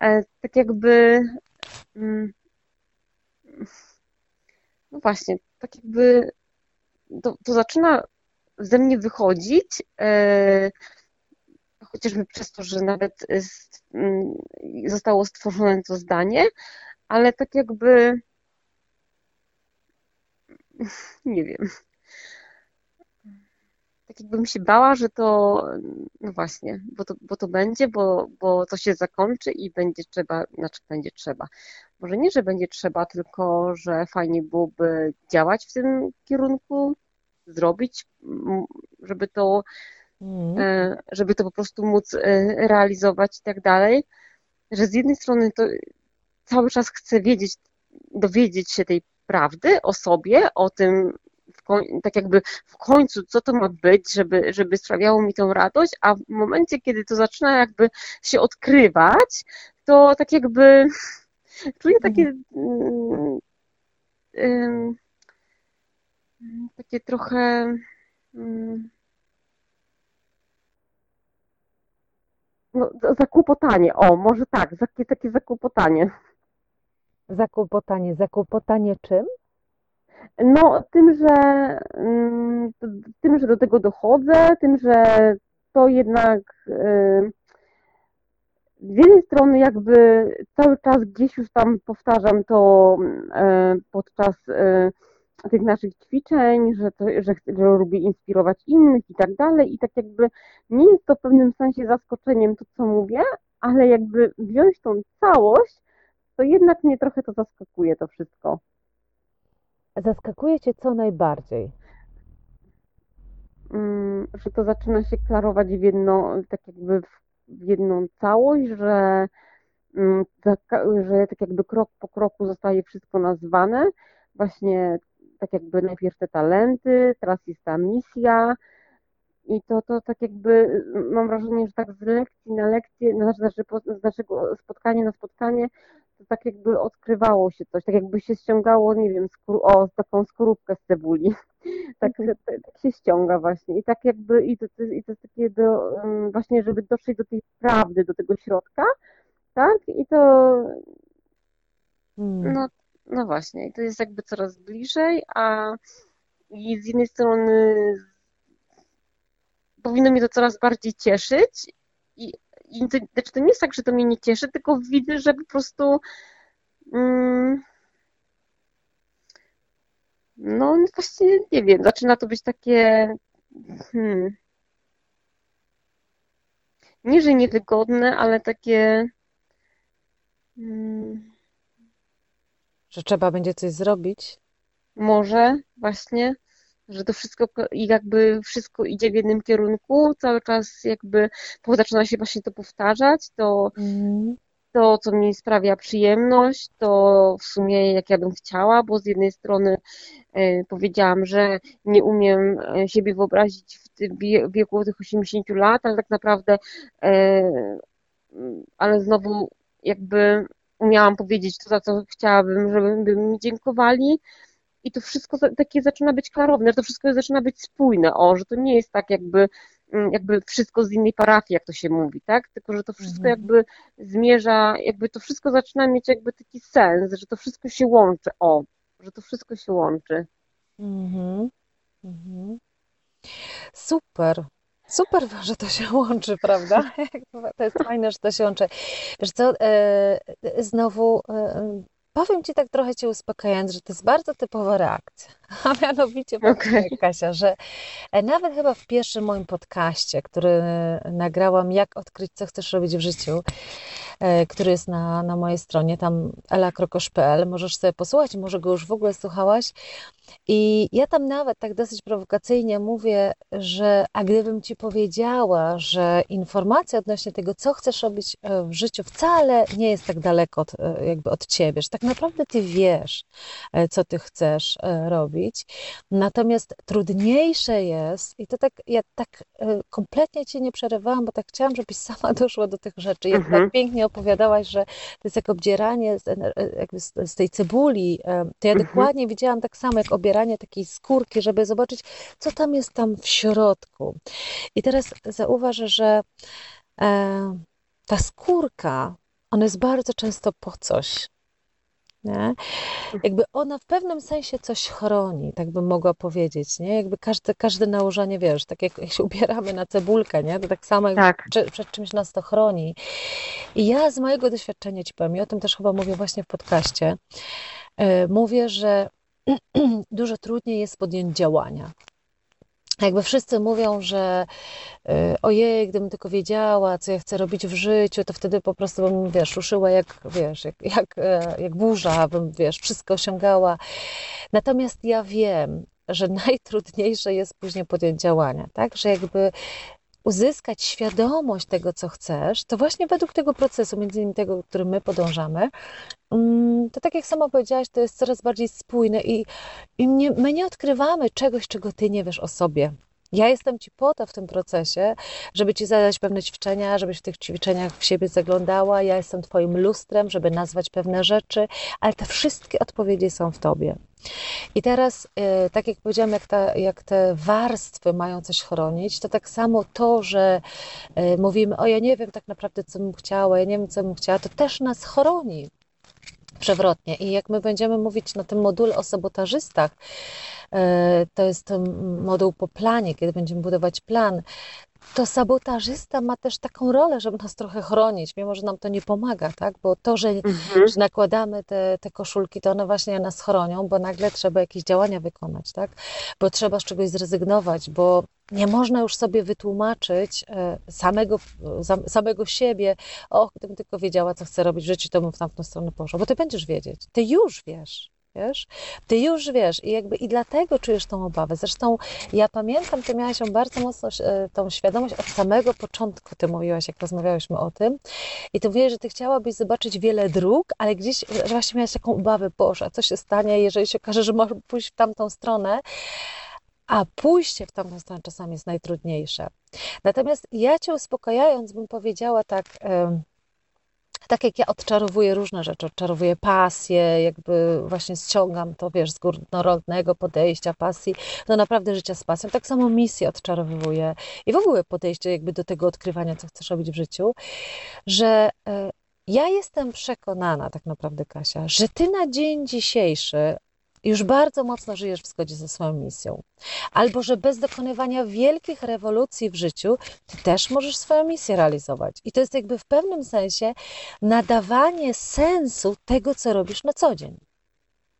E, tak jakby mm, no właśnie, tak jakby to, to zaczyna ze mnie wychodzić, e, chociażby przez to, że nawet mm, zostało stworzone to zdanie, ale tak jakby nie wiem. Tak jakbym się bała, że to, no właśnie, bo to, bo to będzie, bo, bo to się zakończy i będzie trzeba, znaczy będzie trzeba. Może nie, że będzie trzeba, tylko że fajnie byłoby działać w tym kierunku, zrobić, żeby to, mm. żeby to po prostu móc e, realizować i tak dalej. Że z jednej strony to cały czas chcę wiedzieć, dowiedzieć się tej prawdy o sobie, o tym, tak jakby w końcu, co to ma być, żeby, żeby sprawiało mi tą radość, a w momencie, kiedy to zaczyna jakby się odkrywać, to tak jakby czuję takie um, takie trochę um, no, zakłopotanie, o, może tak, takie, takie zakłopotanie. Zakłopotanie. Zakłopotanie czym? No, tym, że mm, tym, że do tego dochodzę, tym, że to jednak y, z jednej strony jakby cały czas gdzieś już tam powtarzam to y, podczas y, tych naszych ćwiczeń, że, to, że, że lubię inspirować innych i tak dalej i tak jakby nie jest to w pewnym sensie zaskoczeniem to, co mówię, ale jakby wziąć tą całość to jednak mnie trochę to zaskakuje to wszystko. Zaskakuje Cię co najbardziej? Mm, że to zaczyna się klarować w jedno, tak jakby w jedną całość, że, mm, że tak jakby krok po kroku zostaje wszystko nazwane. Właśnie tak jakby najpierw te talenty, teraz jest ta misja, i to, to tak jakby mam wrażenie, że tak z lekcji na lekcję, znaczy, z naszego spotkania na spotkanie to tak jakby odkrywało się coś, tak jakby się ściągało, nie wiem, skór, o, taką skorupkę z cebuli. Tak, tak, tak, się ściąga właśnie. I tak jakby, i to, i to jest takie do, właśnie, żeby dotrzeć do tej prawdy, do tego środka, tak? I to, hmm. no, no właśnie, i to jest jakby coraz bliżej, a i z jednej strony powinno mnie to coraz bardziej cieszyć i i to, znaczy to nie jest tak, że to mnie nie cieszy, tylko widzę, że po prostu mm, no właściwie nie wiem, zaczyna to być takie hmm, nie, że niewygodne, ale takie hmm, że trzeba będzie coś zrobić? Może właśnie że to wszystko jakby wszystko idzie w jednym kierunku, cały czas jakby zaczyna się właśnie to powtarzać, to, mm. to co mi sprawia przyjemność, to w sumie jak ja bym chciała, bo z jednej strony e, powiedziałam, że nie umiem e, siebie wyobrazić w tym wieku tych 80 lat, ale tak naprawdę e, ale znowu jakby umiałam powiedzieć to, za co chciałabym, żeby mi dziękowali, i to wszystko takie zaczyna być klarowne, że to wszystko zaczyna być spójne, o, że to nie jest tak jakby, mm, jakby wszystko z innej parafii, jak to się mówi, tak? Tylko, że to wszystko mhm. jakby zmierza, jakby to wszystko zaczyna mieć jakby taki sens, że to wszystko się łączy, o, że to wszystko się łączy. Mhm. Mhm. Super. Super, że to się łączy, prawda? To jest fajne, że to się łączy. Wiesz co, e, znowu e, Powiem Ci tak trochę Cię uspokajając, że to jest bardzo typowa reakcja. A mianowicie, okay. Kasia, że e, nawet chyba w pierwszym moim podcaście, który nagrałam, jak odkryć, co chcesz robić w życiu, e, który jest na, na mojej stronie, tam elakrokosz.pl, możesz sobie posłuchać, może go już w ogóle słuchałaś. I ja tam nawet tak dosyć prowokacyjnie mówię, że a gdybym Ci powiedziała, że informacja odnośnie tego, co chcesz robić e, w życiu, wcale nie jest tak daleko od, jakby od Ciebie, że tak naprawdę Ty wiesz, co Ty chcesz robić. Natomiast trudniejsze jest, i to tak, ja tak e, kompletnie Cię nie przerywałam, bo tak chciałam, żebyś sama doszła do tych rzeczy. Jak mhm. tak pięknie opowiadałaś, że to jest jak obdzieranie z, jakby z, z tej cebuli, e, to ja mhm. dokładnie widziałam tak samo, jak obieranie takiej skórki, żeby zobaczyć, co tam jest tam w środku. I teraz zauważę, że e, ta skórka, ona jest bardzo często po coś. nie? Jakby ona w pewnym sensie coś chroni, tak bym mogła powiedzieć, nie? Jakby każde, każde nałożenie, wiesz, tak jak, jak się ubieramy na cebulkę, nie? To tak samo tak. Przed, przed czymś nas to chroni. I ja z mojego doświadczenia ci powiem, i o tym też chyba mówię właśnie w podcaście, yy, mówię, że dużo trudniej jest podjąć działania jakby wszyscy mówią, że y, ojej, gdybym tylko wiedziała, co ja chcę robić w życiu, to wtedy po prostu bym, wiesz, ruszyła jak, wiesz, jak, jak, e, jak burza, bym, wiesz, wszystko osiągała. Natomiast ja wiem, że najtrudniejsze jest później podjąć działania, tak? Że jakby uzyskać świadomość tego, co chcesz, to właśnie według tego procesu, między innymi tego, którym my podążamy, mm, to tak jak sama powiedziałaś, to jest coraz bardziej spójne i, i nie, my nie odkrywamy czegoś, czego ty nie wiesz o sobie. Ja jestem Ci po to w tym procesie, żeby Ci zadać pewne ćwiczenia, żebyś w tych ćwiczeniach w siebie zaglądała. Ja jestem Twoim lustrem, żeby nazwać pewne rzeczy, ale te wszystkie odpowiedzi są w Tobie. I teraz, e, tak jak powiedziałam, jak, ta, jak te warstwy mają coś chronić, to tak samo to, że e, mówimy, o ja nie wiem tak naprawdę, co bym chciała, ja nie wiem, co bym chciała, to też nas chroni przewrotnie. I jak my będziemy mówić na tym module o sabotażystach, e, to jest moduł po planie, kiedy będziemy budować plan, to sabotażysta ma też taką rolę, żeby nas trochę chronić, mimo że nam to nie pomaga, tak? Bo to, że, mhm. że nakładamy te, te koszulki, to one właśnie nas chronią, bo nagle trzeba jakieś działania wykonać, tak? Bo trzeba z czegoś zrezygnować, bo nie można już sobie wytłumaczyć e, samego, samego siebie, o, gdybym tylko wiedziała, co chcę robić w życiu, to bym w tamtą stronę poszła, bo ty będziesz wiedzieć, ty już wiesz, wiesz? Ty już wiesz i jakby i dlatego czujesz tą obawę. Zresztą ja pamiętam, ty miałaś ją bardzo mocno, e, tą świadomość od samego początku, ty mówiłaś, jak rozmawiałyśmy o tym i ty mówiłaś, że ty chciałabyś zobaczyć wiele dróg, ale gdzieś właśnie miałaś taką obawę, Boże, co się stanie, jeżeli się okaże, że masz pójść w tamtą stronę, a pójście w tamtą stronę czasami jest najtrudniejsze. Natomiast ja cię uspokajając, bym powiedziała tak... Yy, tak jak ja odczarowuję różne rzeczy, odczarowuję pasję, jakby właśnie ściągam to, wiesz, z górnolotnego podejścia, pasji, do naprawdę życia z pasją. Tak samo misję odczarowuję i w ogóle podejście jakby do tego odkrywania, co chcesz robić w życiu, że e, ja jestem przekonana tak naprawdę, Kasia, że ty na dzień dzisiejszy już bardzo mocno żyjesz w zgodzie ze swoją misją. Albo że bez dokonywania wielkich rewolucji w życiu, ty też możesz swoją misję realizować. I to jest jakby w pewnym sensie nadawanie sensu tego, co robisz na co dzień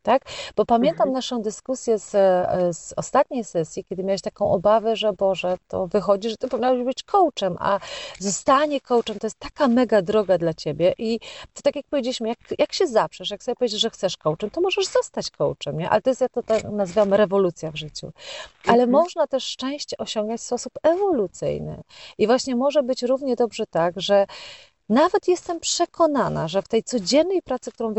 tak? Bo pamiętam mhm. naszą dyskusję z, e, z ostatniej sesji, kiedy miałeś taką obawę, że Boże, to wychodzi, że ty powinnaś być coachem, a zostanie coachem to jest taka mega droga dla ciebie i to tak jak powiedzieliśmy, jak, jak się zaprzesz, jak sobie powiesz, że chcesz coachem, to możesz zostać coachem, nie? Ale to jest, ja to tak nazywam rewolucja w życiu. Ale mhm. można też szczęście osiągać w sposób ewolucyjny. I właśnie może być równie dobrze tak, że nawet jestem przekonana, że w tej codziennej pracy, którą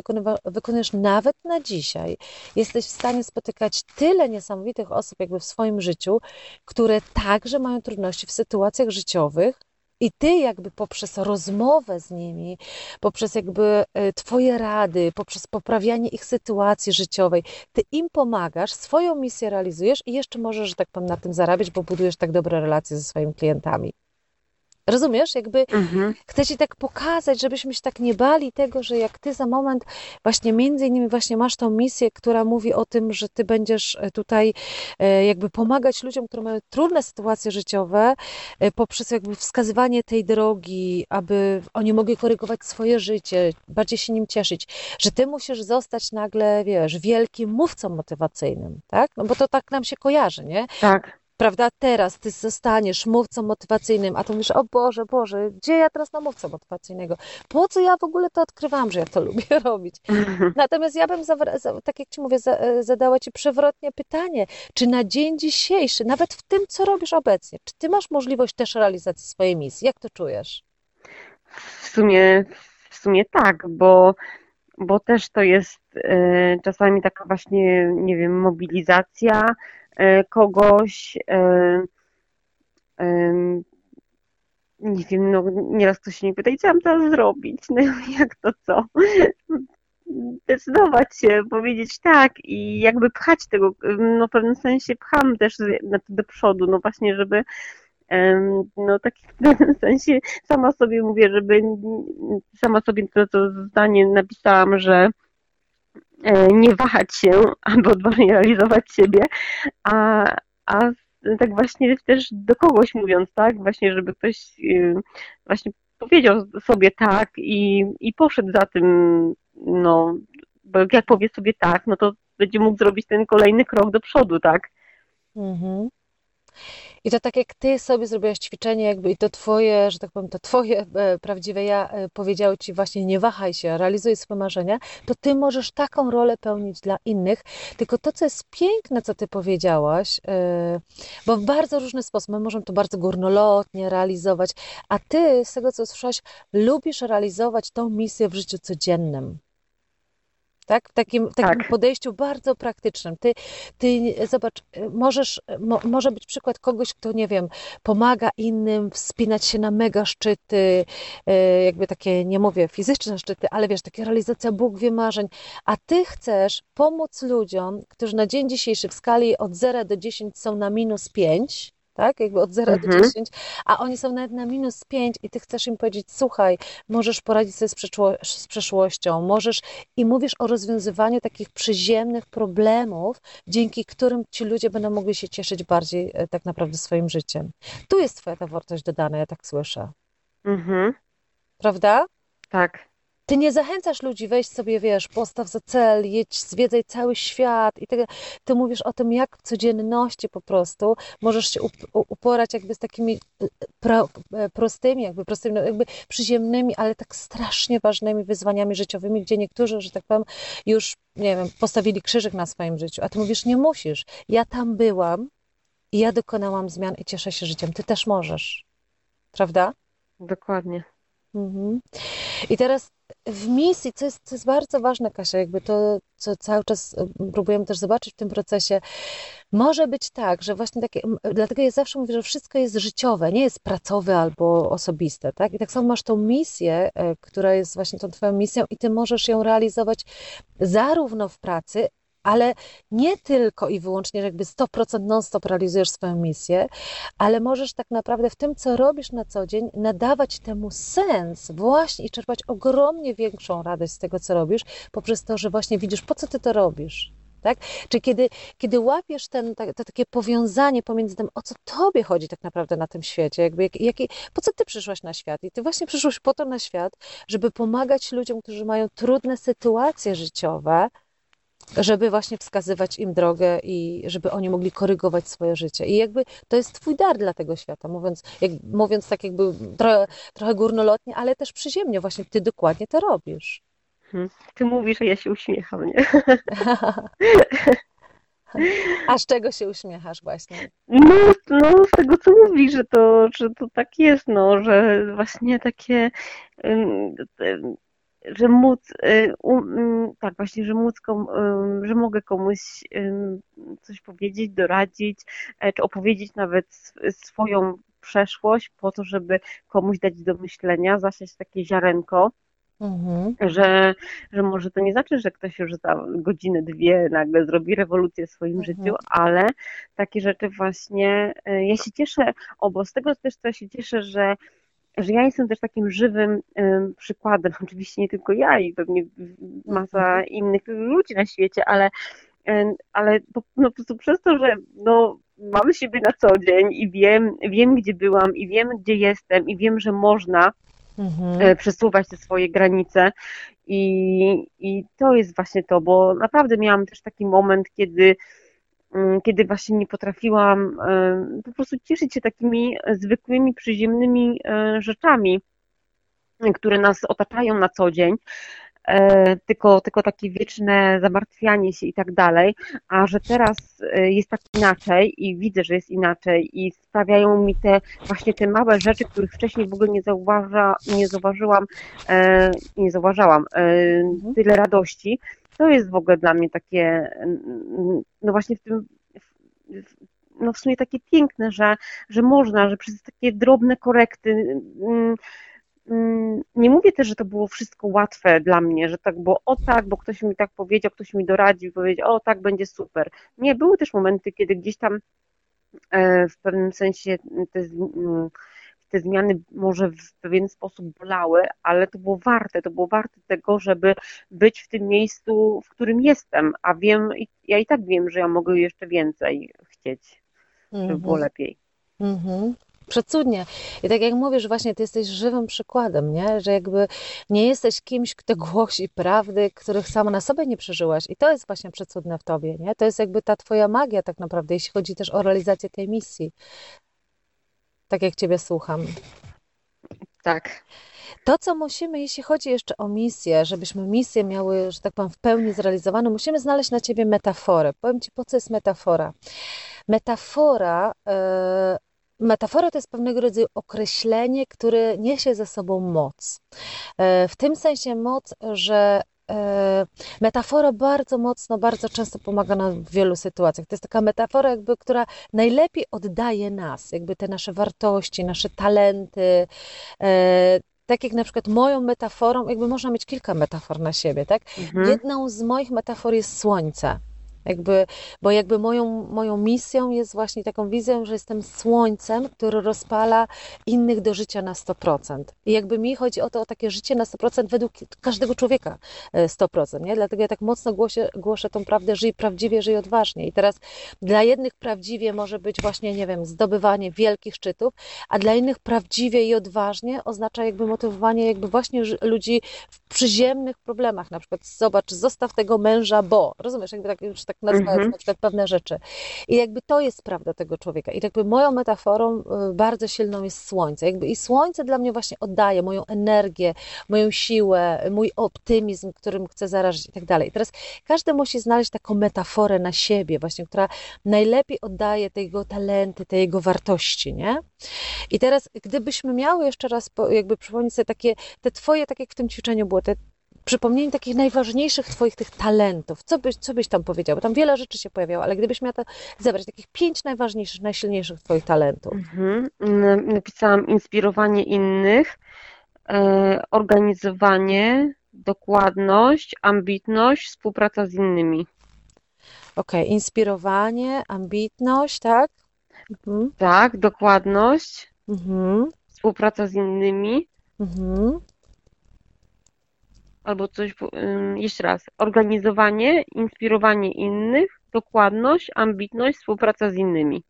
wykonujesz nawet na dzisiaj, jesteś w stanie spotykać tyle niesamowitych osób jakby w swoim życiu, które także mają trudności w sytuacjach życiowych, i ty jakby poprzez rozmowę z nimi, poprzez jakby e, twoje rady, poprzez poprawianie ich sytuacji życiowej, ty im pomagasz, swoją misję realizujesz i jeszcze możesz, że tak powiem, na tym zarabiać, bo budujesz tak dobre relacje ze swoimi klientami. Rozumiesz? Jakby mhm. chcę Ci tak pokazać, żebyśmy się tak nie bali tego, że jak Ty za moment właśnie między innymi właśnie masz tą misję, która mówi o tym, że Ty będziesz e, tutaj e, jakby pomagać ludziom, którzy mają trudne sytuacje życiowe e, poprzez jakby wskazywanie tej drogi, aby oni mogli korygować swoje życie, bardziej się nim cieszyć, że Ty musisz zostać nagle, wiesz, wielkim mówcą motywacyjnym, tak? No bo to tak nam się kojarzy, nie? Tak prawda, teraz ty zostaniesz mówcą motywacyjnym, a to mówisz, o Boże, Boże, gdzie ja teraz na mówcę motywacyjnego? Po co ja w ogóle to odkrywam, że ja to lubię robić? Natomiast ja bym, tak jak ci mówię, zadała ci przewrotnie pytanie, czy na dzień dzisiejszy, nawet w tym, co robisz obecnie, czy ty masz możliwość też realizacji swojej misji? Jak to czujesz? W sumie, w sumie tak, bo bo też to jest e, czasami taka właśnie, nie wiem, mobilizacja, E, kogoś, e, nie wiem, no nieraz ktoś się nie pyta, co mam teraz zrobić, no jak to co? Decydować się, powiedzieć tak i jakby pchać tego, no w pewnym sensie pcham też do przodu, no właśnie, żeby no tak w pewnym sensie sama sobie mówię, żeby sama sobie to, to zdanie napisałam, że nie wahać się, aby odważnie realizować siebie, a, a tak właśnie też do kogoś mówiąc, tak, właśnie, żeby ktoś właśnie powiedział sobie tak i, i poszedł za tym, no, bo jak powie sobie tak, no to będzie mógł zrobić ten kolejny krok do przodu, tak? Mhm. I to tak jak ty sobie zrobiłaś ćwiczenie, jakby i to twoje, że tak powiem, to twoje e, prawdziwe ja e, powiedziało ci właśnie nie wahaj się, realizuj swoje marzenia, to ty możesz taką rolę pełnić dla innych. Tylko to, co jest piękne, co ty powiedziałaś, e, bo w bardzo różny sposób, my możemy to bardzo górnolotnie realizować, a ty, z tego co słyszałaś, lubisz realizować tą misję w życiu codziennym tak? W takim, takim tak. podejściu bardzo praktycznym. Ty, ty zobacz, możesz, mo, może być przykład kogoś, kto, nie wiem, pomaga innym wspinać się na mega szczyty, e, jakby takie, nie mówię fizyczne szczyty, ale wiesz, takie realizacja Bóg wie marzeń, a ty chcesz pomóc ludziom, którzy na dzień dzisiejszy w skali od 0 do 10 są na minus 5, tak? Jakby od 0 mhm. do 10, a oni są nawet na minus 5 i ty chcesz im powiedzieć, słuchaj, możesz poradzić sobie z, z przeszłością, możesz i mówisz o rozwiązywaniu takich przyziemnych problemów, dzięki którym ci ludzie będą mogli się cieszyć bardziej e, tak naprawdę swoim życiem. Tu jest twoja ta wartość dodana, ja tak słyszę. Mhm. Prawda? Tak. Ty nie zachęcasz ludzi, weź sobie, wiesz, postaw za cel, jedź, zwiedzaj cały świat i tak Ty mówisz o tym, jak w codzienności po prostu możesz się uporać jakby z takimi y, pro, e, prostymi, jakby prostymi, no jakby przyziemnymi, ale tak strasznie ważnymi wyzwaniami życiowymi, gdzie niektórzy, że tak powiem, już, nie wiem, postawili krzyżyk na swoim życiu, a Ty mówisz, nie musisz. Ja tam byłam i ja dokonałam zmian i cieszę się życiem. Ty też możesz. Prawda? Dokładnie. Mhm. I teraz w misji, co jest, co jest bardzo ważne, Kasia, jakby to, co cały czas e, próbujemy też zobaczyć w tym procesie, może być tak, że właśnie takie, dlatego ja zawsze mówię, że wszystko jest życiowe, nie jest pracowe albo osobiste, tak? I tak samo masz tą misję, e, która jest właśnie tą twoją misją i ty możesz ją realizować zarówno w pracy, ale nie tylko i wyłącznie, że jakby 100% non-stop realizujesz swoją misję, ale możesz tak naprawdę w tym, co robisz na co dzień, nadawać temu sens właśnie i czerpać ogromnie większą radość z tego, co robisz, poprzez to, że właśnie widzisz, po co ty to robisz. Tak? Czy kiedy, kiedy łapiesz ten, to takie powiązanie pomiędzy tym, o co tobie chodzi tak naprawdę na tym świecie, jakby, jak, jak, po co ty przyszłaś na świat? I ty właśnie przyszłaś po to na świat, żeby pomagać ludziom, którzy mają trudne sytuacje życiowe, żeby właśnie wskazywać im drogę i żeby oni mogli korygować swoje życie. I jakby to jest twój dar dla tego świata, mówiąc, jak, mówiąc tak jakby trochę, trochę górnolotnie, ale też przyziemnie, właśnie ty dokładnie to robisz. Hmm. Ty mówisz, a ja się uśmiecham, nie? A z czego się uśmiechasz właśnie? No, no z tego co mówisz, że to, że to tak jest, no, że właśnie takie że móc, y, mm, tak właśnie, że móc, że mogę komuś coś powiedzieć, doradzić, e, czy opowiedzieć nawet swoją przeszłość po to, żeby komuś dać do myślenia, zasiać takie ziarenko. Mhm. Że, że może to nie znaczy, że ktoś już za godzinę, dwie nagle zrobi rewolucję w swoim mhm. życiu, ale takie rzeczy właśnie, e, ja się cieszę, o, bo z tego też to się cieszę, że że ja jestem też takim żywym przykładem, oczywiście nie tylko ja i pewnie masa mhm. innych ludzi na świecie, ale, ale po, no, po prostu przez to, że no, mam siebie na co dzień i wiem, wiem, gdzie byłam i wiem, gdzie jestem i wiem, że można mhm. E, przesuwać te swoje granice i, i to jest właśnie to, bo naprawdę miałam też taki moment, kiedy kiedy właśnie nie potrafiłam e, po prostu cieszyć się takimi zwykłymi, przyziemnymi e, rzeczami, które nas otaczają na co dzień, e, tylko, tylko takie wieczne zamartwianie się i tak dalej, a że teraz jest tak inaczej i widzę, że jest inaczej i sprawiają mi te właśnie te małe rzeczy, których wcześniej w ogóle nie, zauważa, nie zauważyłam, nie zauważałam mhm. tyle radości, to jest w ogóle dla mnie takie, no właśnie w tym, no w sumie takie piękne, że, że można, że przez takie drobne korekty, nie mówię też, że to było wszystko łatwe dla mnie, że tak było, o tak, bo ktoś mi tak powiedział, ktoś mi doradził, powiedział, o tak, będzie super. Nie, były też momenty, kiedy gdzieś tam e, w pewnym sensie te te zmiany może w pewien sposób bolały, ale to było warte, to było warte tego, żeby być w tym miejscu, w którym jestem, a wiem, ja i tak wiem, że ja mogę jeszcze więcej chcieć, żeby było mhm. lepiej. Mhm. Przecudnie. I tak jak mówisz, właśnie ty jesteś żywym przykładem, nie? że jakby nie jesteś kimś, kto głosi prawdy, których sama na sobie nie przeżyłaś. I to jest właśnie przecudne w tobie. Nie? To jest jakby ta twoja magia tak naprawdę, jeśli chodzi też o realizację tej misji. Tak jak ciebie słucham. Tak. To, co musimy, jeśli chodzi jeszcze o misję, żebyśmy misję miały, że tak powiem, w pełni zrealizowaną, musimy znaleźć na ciebie metaforę. Powiem ci, po co jest metafora. Metafora yy, Metafora to jest pewnego rodzaju określenie, które niesie ze sobą moc. E, w tym sensie moc, że e, metafora bardzo mocno, bardzo często pomaga nam w wielu sytuacjach. To jest taka metafora, jakby, która najlepiej oddaje nas, jakby te nasze wartości, nasze talenty. E, tak jak na przykład moją metaforą, jakby można mieć kilka metafor na siebie, tak? Mhm. Jedną z moich metafor jest słońce. Jakby, bo jakby moją, moją misją jest właśnie taką wizją, że jestem słońcem, który rozpala innych do życia na 100%. I jakby mi chodzi o to, o takie życie na 100% według każdego człowieka 100%, e, nie? Dlatego ja tak mocno głoszę, głoszę tą prawdę, żyj prawdziwie, żyj odważnie. I teraz dla jednych prawdziwie może być właśnie, nie wiem, zdobywanie wielkich szczytów, a dla innych prawdziwie i odważnie oznacza jakby motywowanie jakby właśnie ludzi w przyziemnych problemach, na przykład zobacz, zostaw tego męża, bo, rozumiesz, jakby tak już tak tak nazywając mm -hmm. na przykład pewne rzeczy. I jakby to jest prawda tego człowieka. I jakby moją metaforą y, bardzo silną jest słońce. Jakby I słońce dla mnie właśnie oddaje moją energię, moją siłę, mój optymizm, którym chcę zarazić i tak dalej. Teraz każdy musi znaleźć taką metaforę na siebie właśnie, która najlepiej oddaje te jego talenty, te jego wartości, nie? I teraz, gdybyśmy miały jeszcze raz jakby przypomnieć sobie takie, te twoje, tak jak w tym ćwiczeniu było, te przypomnienie takich najważniejszych Twoich tych talentów. Co byś, co byś tam powiedział? Bo tam wiele rzeczy się pojawiało, ale gdybyś miała zebrać, takich pięć najważniejszych, najsilniejszych Twoich talentów. Mhm. Napisałam inspirowanie innych, e, organizowanie, dokładność, ambitność, współpraca z innymi. Okej, okay. inspirowanie, ambitność, tak? Mhm. Tak, dokładność, mhm. współpraca z innymi. Mhm albo coś, jeszcze raz, organizowanie, inspirowanie innych, dokładność, ambitność, współpraca z innymi.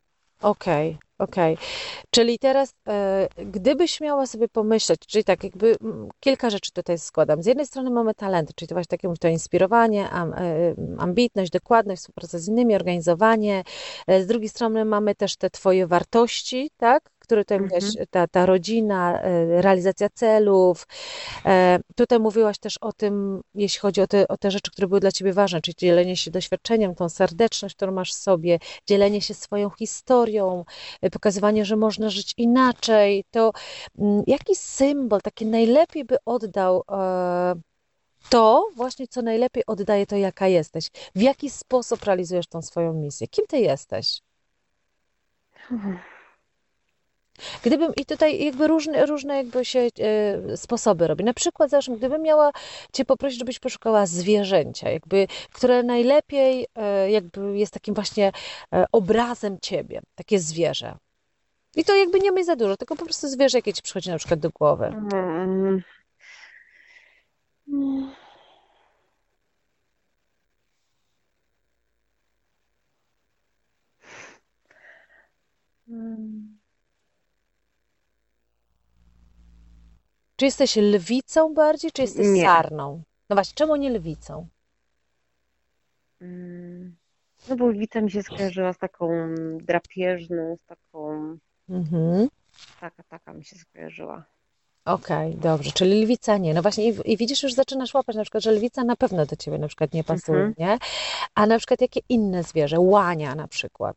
Okej, okay. Okej, okay. czyli teraz, e, gdybyś miała sobie pomyśleć, czyli tak, jakby kilka rzeczy tutaj składam. Z jednej strony mamy talenty, czyli to właśnie takie to inspirowanie, e, ambitność, dokładność, współpraca z innymi, organizowanie. E, z drugiej strony mamy też te Twoje wartości, tak? Które tutaj mhm. mówiłaś, ta, ta rodzina, e, realizacja celów. E, tutaj mówiłaś też o tym, jeśli chodzi o te, o te rzeczy, które były dla Ciebie ważne, czyli dzielenie się doświadczeniem, tą serdeczność, którą masz w sobie, dzielenie się swoją historią, e, pokazywanie, że można żyć inaczej. To mm, jaki symbol taki najlepiej by oddał to właśnie, co najlepiej oddaje to, jaka jesteś. W jaki sposób realizujesz tą swoją misję? Kim ty jesteś? Hmm. Gdybym, i tutaj jakby różne, różne jakby się e, sposoby robi. Na przykład, zresztą, gdybym miała Cię poprosić, żebyś poszukała zwierzęcia, jakby, które najlepiej e, jakby jest takim właśnie e, obrazem Ciebie, takie zwierzę. I to jakby nie myśl za dużo, tylko po prostu zwierzę, jakie Ci przychodzi na przykład do głowy. Mm. Mm. Czy jesteś lwicą bardziej, czy jesteś nie. sarną? No właśnie, czemu nie lwicą? Mm, no bo lwica mi się skojarzyła z taką drapieżną, z taką... Mhm. Taka, taka mi się skojarzyła. Okej, okay, dobrze, czyli lwica nie. No właśnie i, i, widzisz, już zaczynasz łapać na przykład, że lwica na pewno do ciebie na przykład nie pasuje, mhm. nie? A na przykład jakie inne zwierzę? Łania na przykład.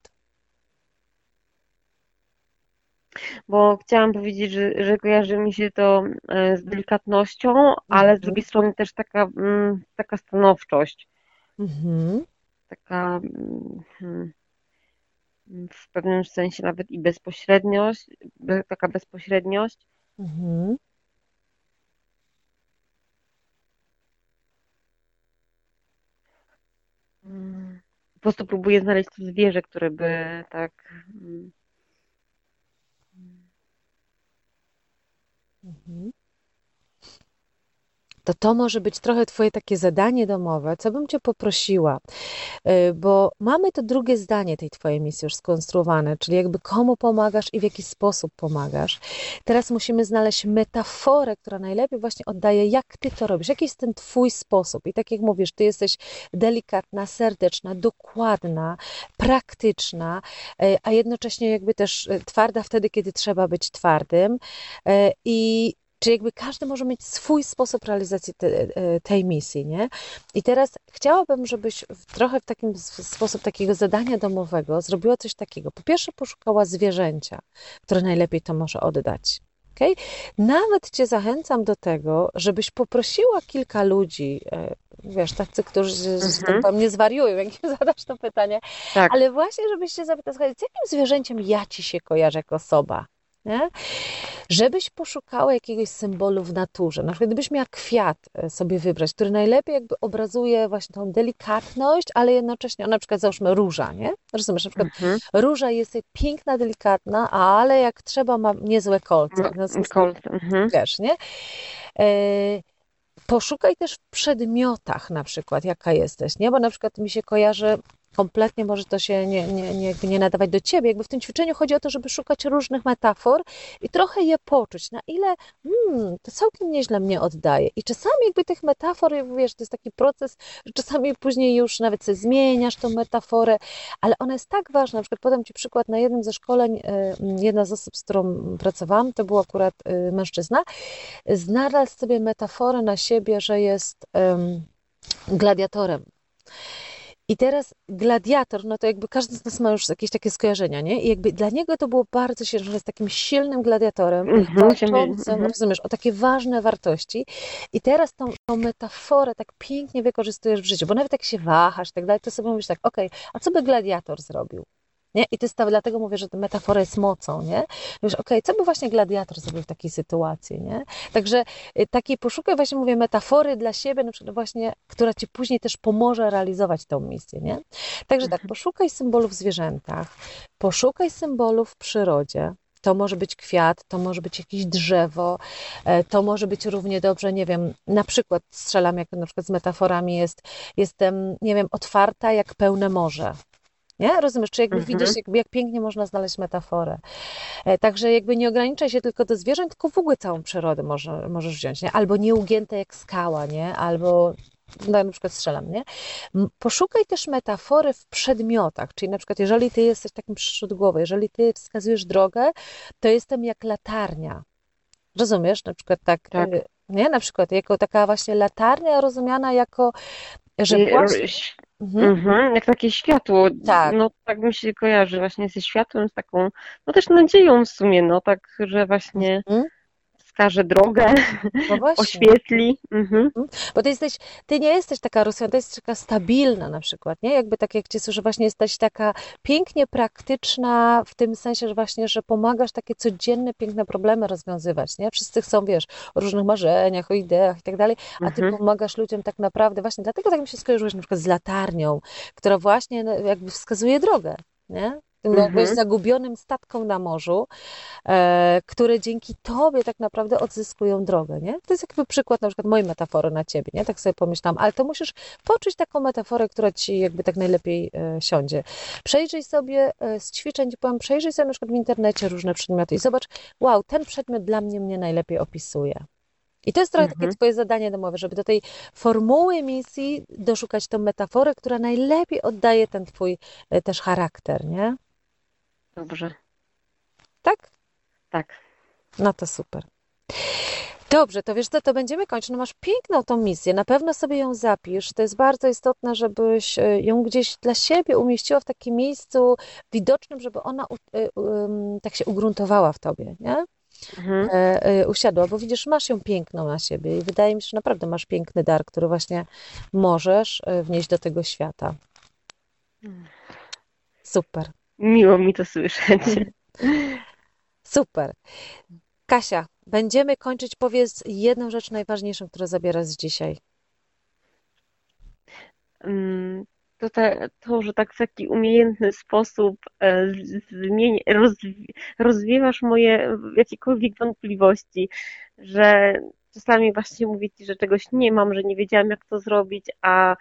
Bo chciałam powiedzieć, że, że kojarzy mi się to e, z delikatnością, ale z mhm. drugiej strony też taka, mm, taka stanowczość. Mhm. Taka mm, w pewnym sensie nawet i bezpośredniość, taka bezpośredniość. Mhm. Mm, po prostu próbuję znaleźć to zwierzę, które by tak Mhm to to może być trochę Twoje takie zadanie domowe, co bym Cię poprosiła, y, bo mamy to drugie zdanie tej Twojej misji już skonstruowane, czyli jakby komu pomagasz i w jaki sposób pomagasz. Teraz musimy znaleźć metaforę, która najlepiej właśnie oddaje, jak Ty to robisz, jaki jest ten Twój sposób. I tak jak mówisz, Ty jesteś delikatna, serdeczna, dokładna, praktyczna, y, a jednocześnie jakby też y, twarda wtedy, kiedy trzeba być twardym. I czy jakby każdy może mieć swój sposób realizacji te, e, tej misji, nie? I teraz chciałabym, żebyś trochę w takim sposób takiego zadania domowego zrobiła coś takiego. Po pierwsze poszukała zwierzęcia, które najlepiej to może oddać. Okay? Nawet Cię zachęcam do tego, żebyś poprosiła kilka ludzi, e, wiesz, tacy, którzy mhm. tak nie zwariują, jak im zadasz to pytanie, tak. ale właśnie, żebyś się zapytał, z jakim zwierzęciem ja Ci się kojarzę jako osoba? Nie? Żebyś poszukała jakiegoś symbolu w naturze. Na przykład, gdybyś miała kwiat e, sobie wybrać, który najlepiej jakby obrazuje właśnie tą delikatność, ale jednocześnie, na przykład załóżmy róża, nie? Rozumiesz, na przykład mhm. róża jest piękna, delikatna, ale jak trzeba ma niezłe kolce. No, kolce. Mhm. Wiesz, nie? E, poszukaj też w przedmiotach na przykład, jaka jesteś, nie? Bo na przykład mi się kojarzy kompletnie może to się nie, nie, nie, nie nadawać do ciebie. Jakby w tym ćwiczeniu chodzi o to, żeby szukać różnych metafor i trochę je poczuć, na ile hmm, to całkiem nieźle mnie oddaje. I czasami jakby tych metafor, wiesz, to jest taki proces, że czasami później już nawet sobie zmieniasz tą metaforę, ale ona jest tak ważna. Na przykład podam ci przykład na jednym ze szkoleń, e, jedna z osób, z którą pracowałam, to był akurat e, mężczyzna, znalazł sobie metaforę na siebie, że jest um, gladiatorem. I teraz gladiator, no to jakby każdy z nas ma już jakieś takie skojarzenia, nie? I jakby dla niego to było bardzo się, że jest takim silnym gladiatorem, mm -hmm, walczącym, mm -hmm. rozumiesz, o takie ważne wartości. I teraz tą, tą, metaforę tak pięknie wykorzystujesz w życiu, bo nawet jak się wahasz i tak dalej, to sobie mówisz tak, okej, okay, a co by gladiator zrobił? Nie? I to jest dlatego mówię, że metafora jest mocą, nie? Wiesz, okej, okay, co by właśnie gladiator zrobił w takiej sytuacji, nie? Także y, takiej poszukaj właśnie, mówię, metafory dla siebie, na przykład właśnie, która ci później też pomoże realizować tą misję, nie? Także tak, mhm. poszukaj symbolów w zwierzętach, poszukaj symbolów w przyrodzie, to może być kwiat, to może być jakieś drzewo, e, to może być równie dobrze, nie wiem, na przykład strzelam, jak na przykład z metaforami jest, jestem, nie wiem, otwarta jak pełne morze, nie? Rozumiesz? Czy jakby mhm. widzisz, jak, jak pięknie można znaleźć metaforę. E, także jakby nie ograniczaj się tylko do zwierząt, tylko w ogóle całą przyrodę może, możesz wziąć, nie? Albo nieugięte jak skała, nie? Albo no, na przykład strzelam, nie? Poszukaj też metafory w przedmiotach, czyli na przykład jeżeli ty jesteś takim przyszód głowy, jeżeli ty wskazujesz drogę, to jestem jak latarnia. Rozumiesz? Na przykład tak, tak. Y, nie? Na przykład jako taka właśnie latarnia rozumiana jako, że właśnie... Mhm. Mhm, jak takie światło. Tak. No tak mi się kojarzy właśnie ze światłem, z taką, no też nadzieją w sumie, no tak, że właśnie mhm wskaże drogę, no oświetli. Mhm. mhm. Bo ty jesteś, ty nie jesteś taka rozwiązana, ty jesteś taka stabilna na przykład, nie? Jakby tak jak cię słyszę, właśnie jesteś taka pięknie praktyczna w tym sensie, że właśnie, że pomagasz takie codzienne, piękne problemy rozwiązywać, nie? Wszyscy chcą, wiesz, o różnych marzeniach, o ideach i tak dalej, a ty mhm. pomagasz ludziom tak naprawdę właśnie, dlatego tak mi się skojarzyłeś na przykład z latarnią, która właśnie no, jakby wskazuje drogę, nie? Tym mhm. zagubionym statką na morzu, e, które dzięki tobie tak naprawdę odzyskują drogę, nie? To jest jakby przykład na przykład mojej metafory na ciebie, nie? Tak sobie pomyślałam, ale to musisz poczuć taką metaforę, która ci jakby tak najlepiej e, siądzie. Przejrzyj sobie e, z ćwiczeń, powiem, przejrzyj sobie na przykład w internecie różne przedmioty i zobacz, wow, ten przedmiot dla mnie mnie najlepiej opisuje. I to jest trochę mhm. takie Twoje zadanie domowe, żeby do tej formuły misji doszukać tą metaforę, która najlepiej oddaje ten Twój e, też charakter, nie? Dobrze. Tak? Tak. No to super. Dobrze, to wiesz co, to będziemy kończyć. No masz piękną tą misję, na pewno sobie ją zapisz. To jest bardzo istotne, żebyś e, ją gdzieś dla siebie umieściła w takim miejscu widocznym, żeby ona e, tak się ugruntowała w tobie, nie? Mhm. E, usiadła, bo widzisz, masz ją piękną na siebie i wydaje mi się, że naprawdę masz piękny dar, który właśnie możesz wnieść do tego świata. Mm. Super. Miło mi to słyszeć. Super. Kasia, będziemy kończyć. Powiedz jedną rzecz najważniejszą, którą zabierasz z dzisiaj. Mm, to, te, to, że tak w taki umiejętny sposób e, zmieni, rozwi, rozwiewasz moje jakiekolwiek wątpliwości. że czasami właśnie mówię Ci, że czegoś nie mam, że nie wiedziałam jak to zrobić, a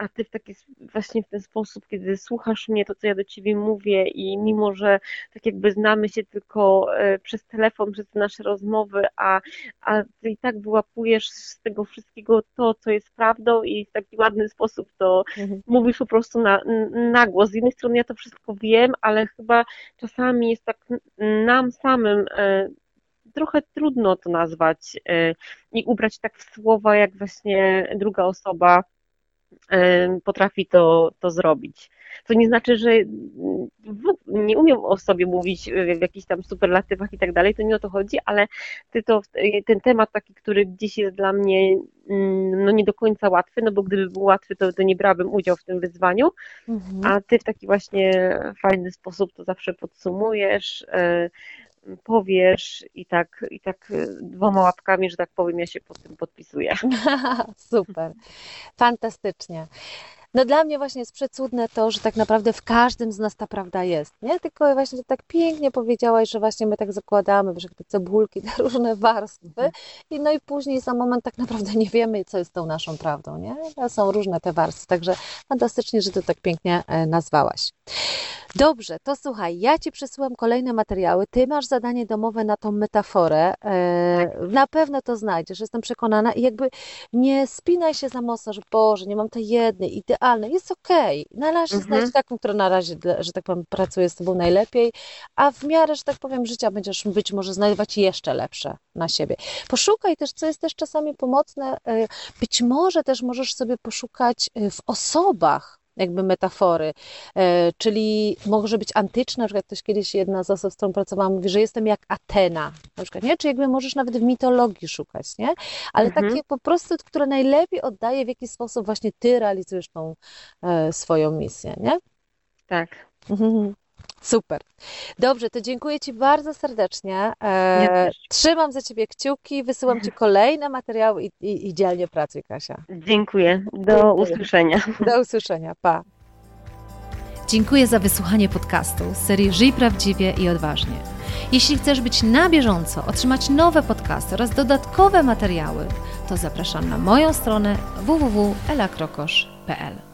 a ty w taki właśnie w ten sposób, kiedy słuchasz mnie, to co ja do ciebie mówię i mimo, że tak jakby znamy się tylko e, przez telefon, przez nasze rozmowy, a, a ty i tak wyłapujesz z tego wszystkiego to, co jest prawdą i w taki ładny sposób to mhm. mówisz po prostu na, na głos. Z jednej strony ja to wszystko wiem, ale chyba czasami jest tak nam samym e, trochę trudno to nazwać e, i ubrać tak w słowa, jak właśnie druga osoba potrafi to, to zrobić. To nie znaczy, że nie umiem o sobie mówić w jakichś tam superlatywach i tak dalej, to nie o to chodzi, ale ty to, ten temat taki, który gdzieś jest dla mnie mm, no nie do końca łatwy, no bo gdyby był łatwy, to, to nie brałabym udziału w tym wyzwaniu, mhm. a ty w taki właśnie fajny sposób to zawsze podsumujesz, e, powiesz i tak, i tak y, dwoma łapkami, że tak powiem, ja się pod tym podpisuję. Super, fantastycznie. No dla mnie właśnie jest przecudne to, że tak naprawdę w każdym z nas ta prawda jest, nie? Tylko właśnie że tak pięknie powiedziałaś, że właśnie my tak zakładamy, że te cebulki, te różne warstwy i no i później za moment tak naprawdę nie wiemy, co jest tą naszą prawdą, nie? Są różne te warstwy, także fantastycznie, że to tak pięknie e, nazwałaś. Dobrze, to słuchaj, ja Ci przesyłam kolejne materiały. Ty masz zadanie domowe na tą metaforę. E, tak. na pewno to znajdziesz, jestem przekonana. I jakby nie spinaj się za mocno, że Boże, nie mam tej jednej, idealnej. Jest okej. Okay. Na razie mhm. znajdź taką, która na razie, że tak powiem, pracuje z Tobą najlepiej, a w miarę, że tak powiem, życia będziesz być może znajdować jeszcze lepsze na siebie. Poszukaj też, co jest też czasami pomocne. E, być może też możesz sobie poszukać e, w osobach, jakby metafory, e, czyli może być antyczna, na przykład ktoś kiedyś, jedna z osób, z którą pracowałam, mówi, że jestem jak Atena, na przykład, nie? Czy jakby możesz nawet w mitologii szukać, nie? Ale mhm. takie po prostu, które najlepiej oddaje, w jaki sposób właśnie ty realizujesz tą e, swoją misję, nie? Tak. Mhm. Super. Dobrze, to dziękuję Ci bardzo serdecznie. E, trzymam za Ciebie kciuki, wysyłam Ci kolejne materiały i, i, i dzielnie pracuj, Kasia. Dziękuję. Do dziękuję. usłyszenia. Do usłyszenia. Pa. Dziękuję za wysłuchanie podcastu z serii Żyj Prawdziwie i Odważnie. Jeśli chcesz być na bieżąco, otrzymać nowe podcasty oraz dodatkowe materiały, to zapraszam na moją stronę www.elakrokosz.pl.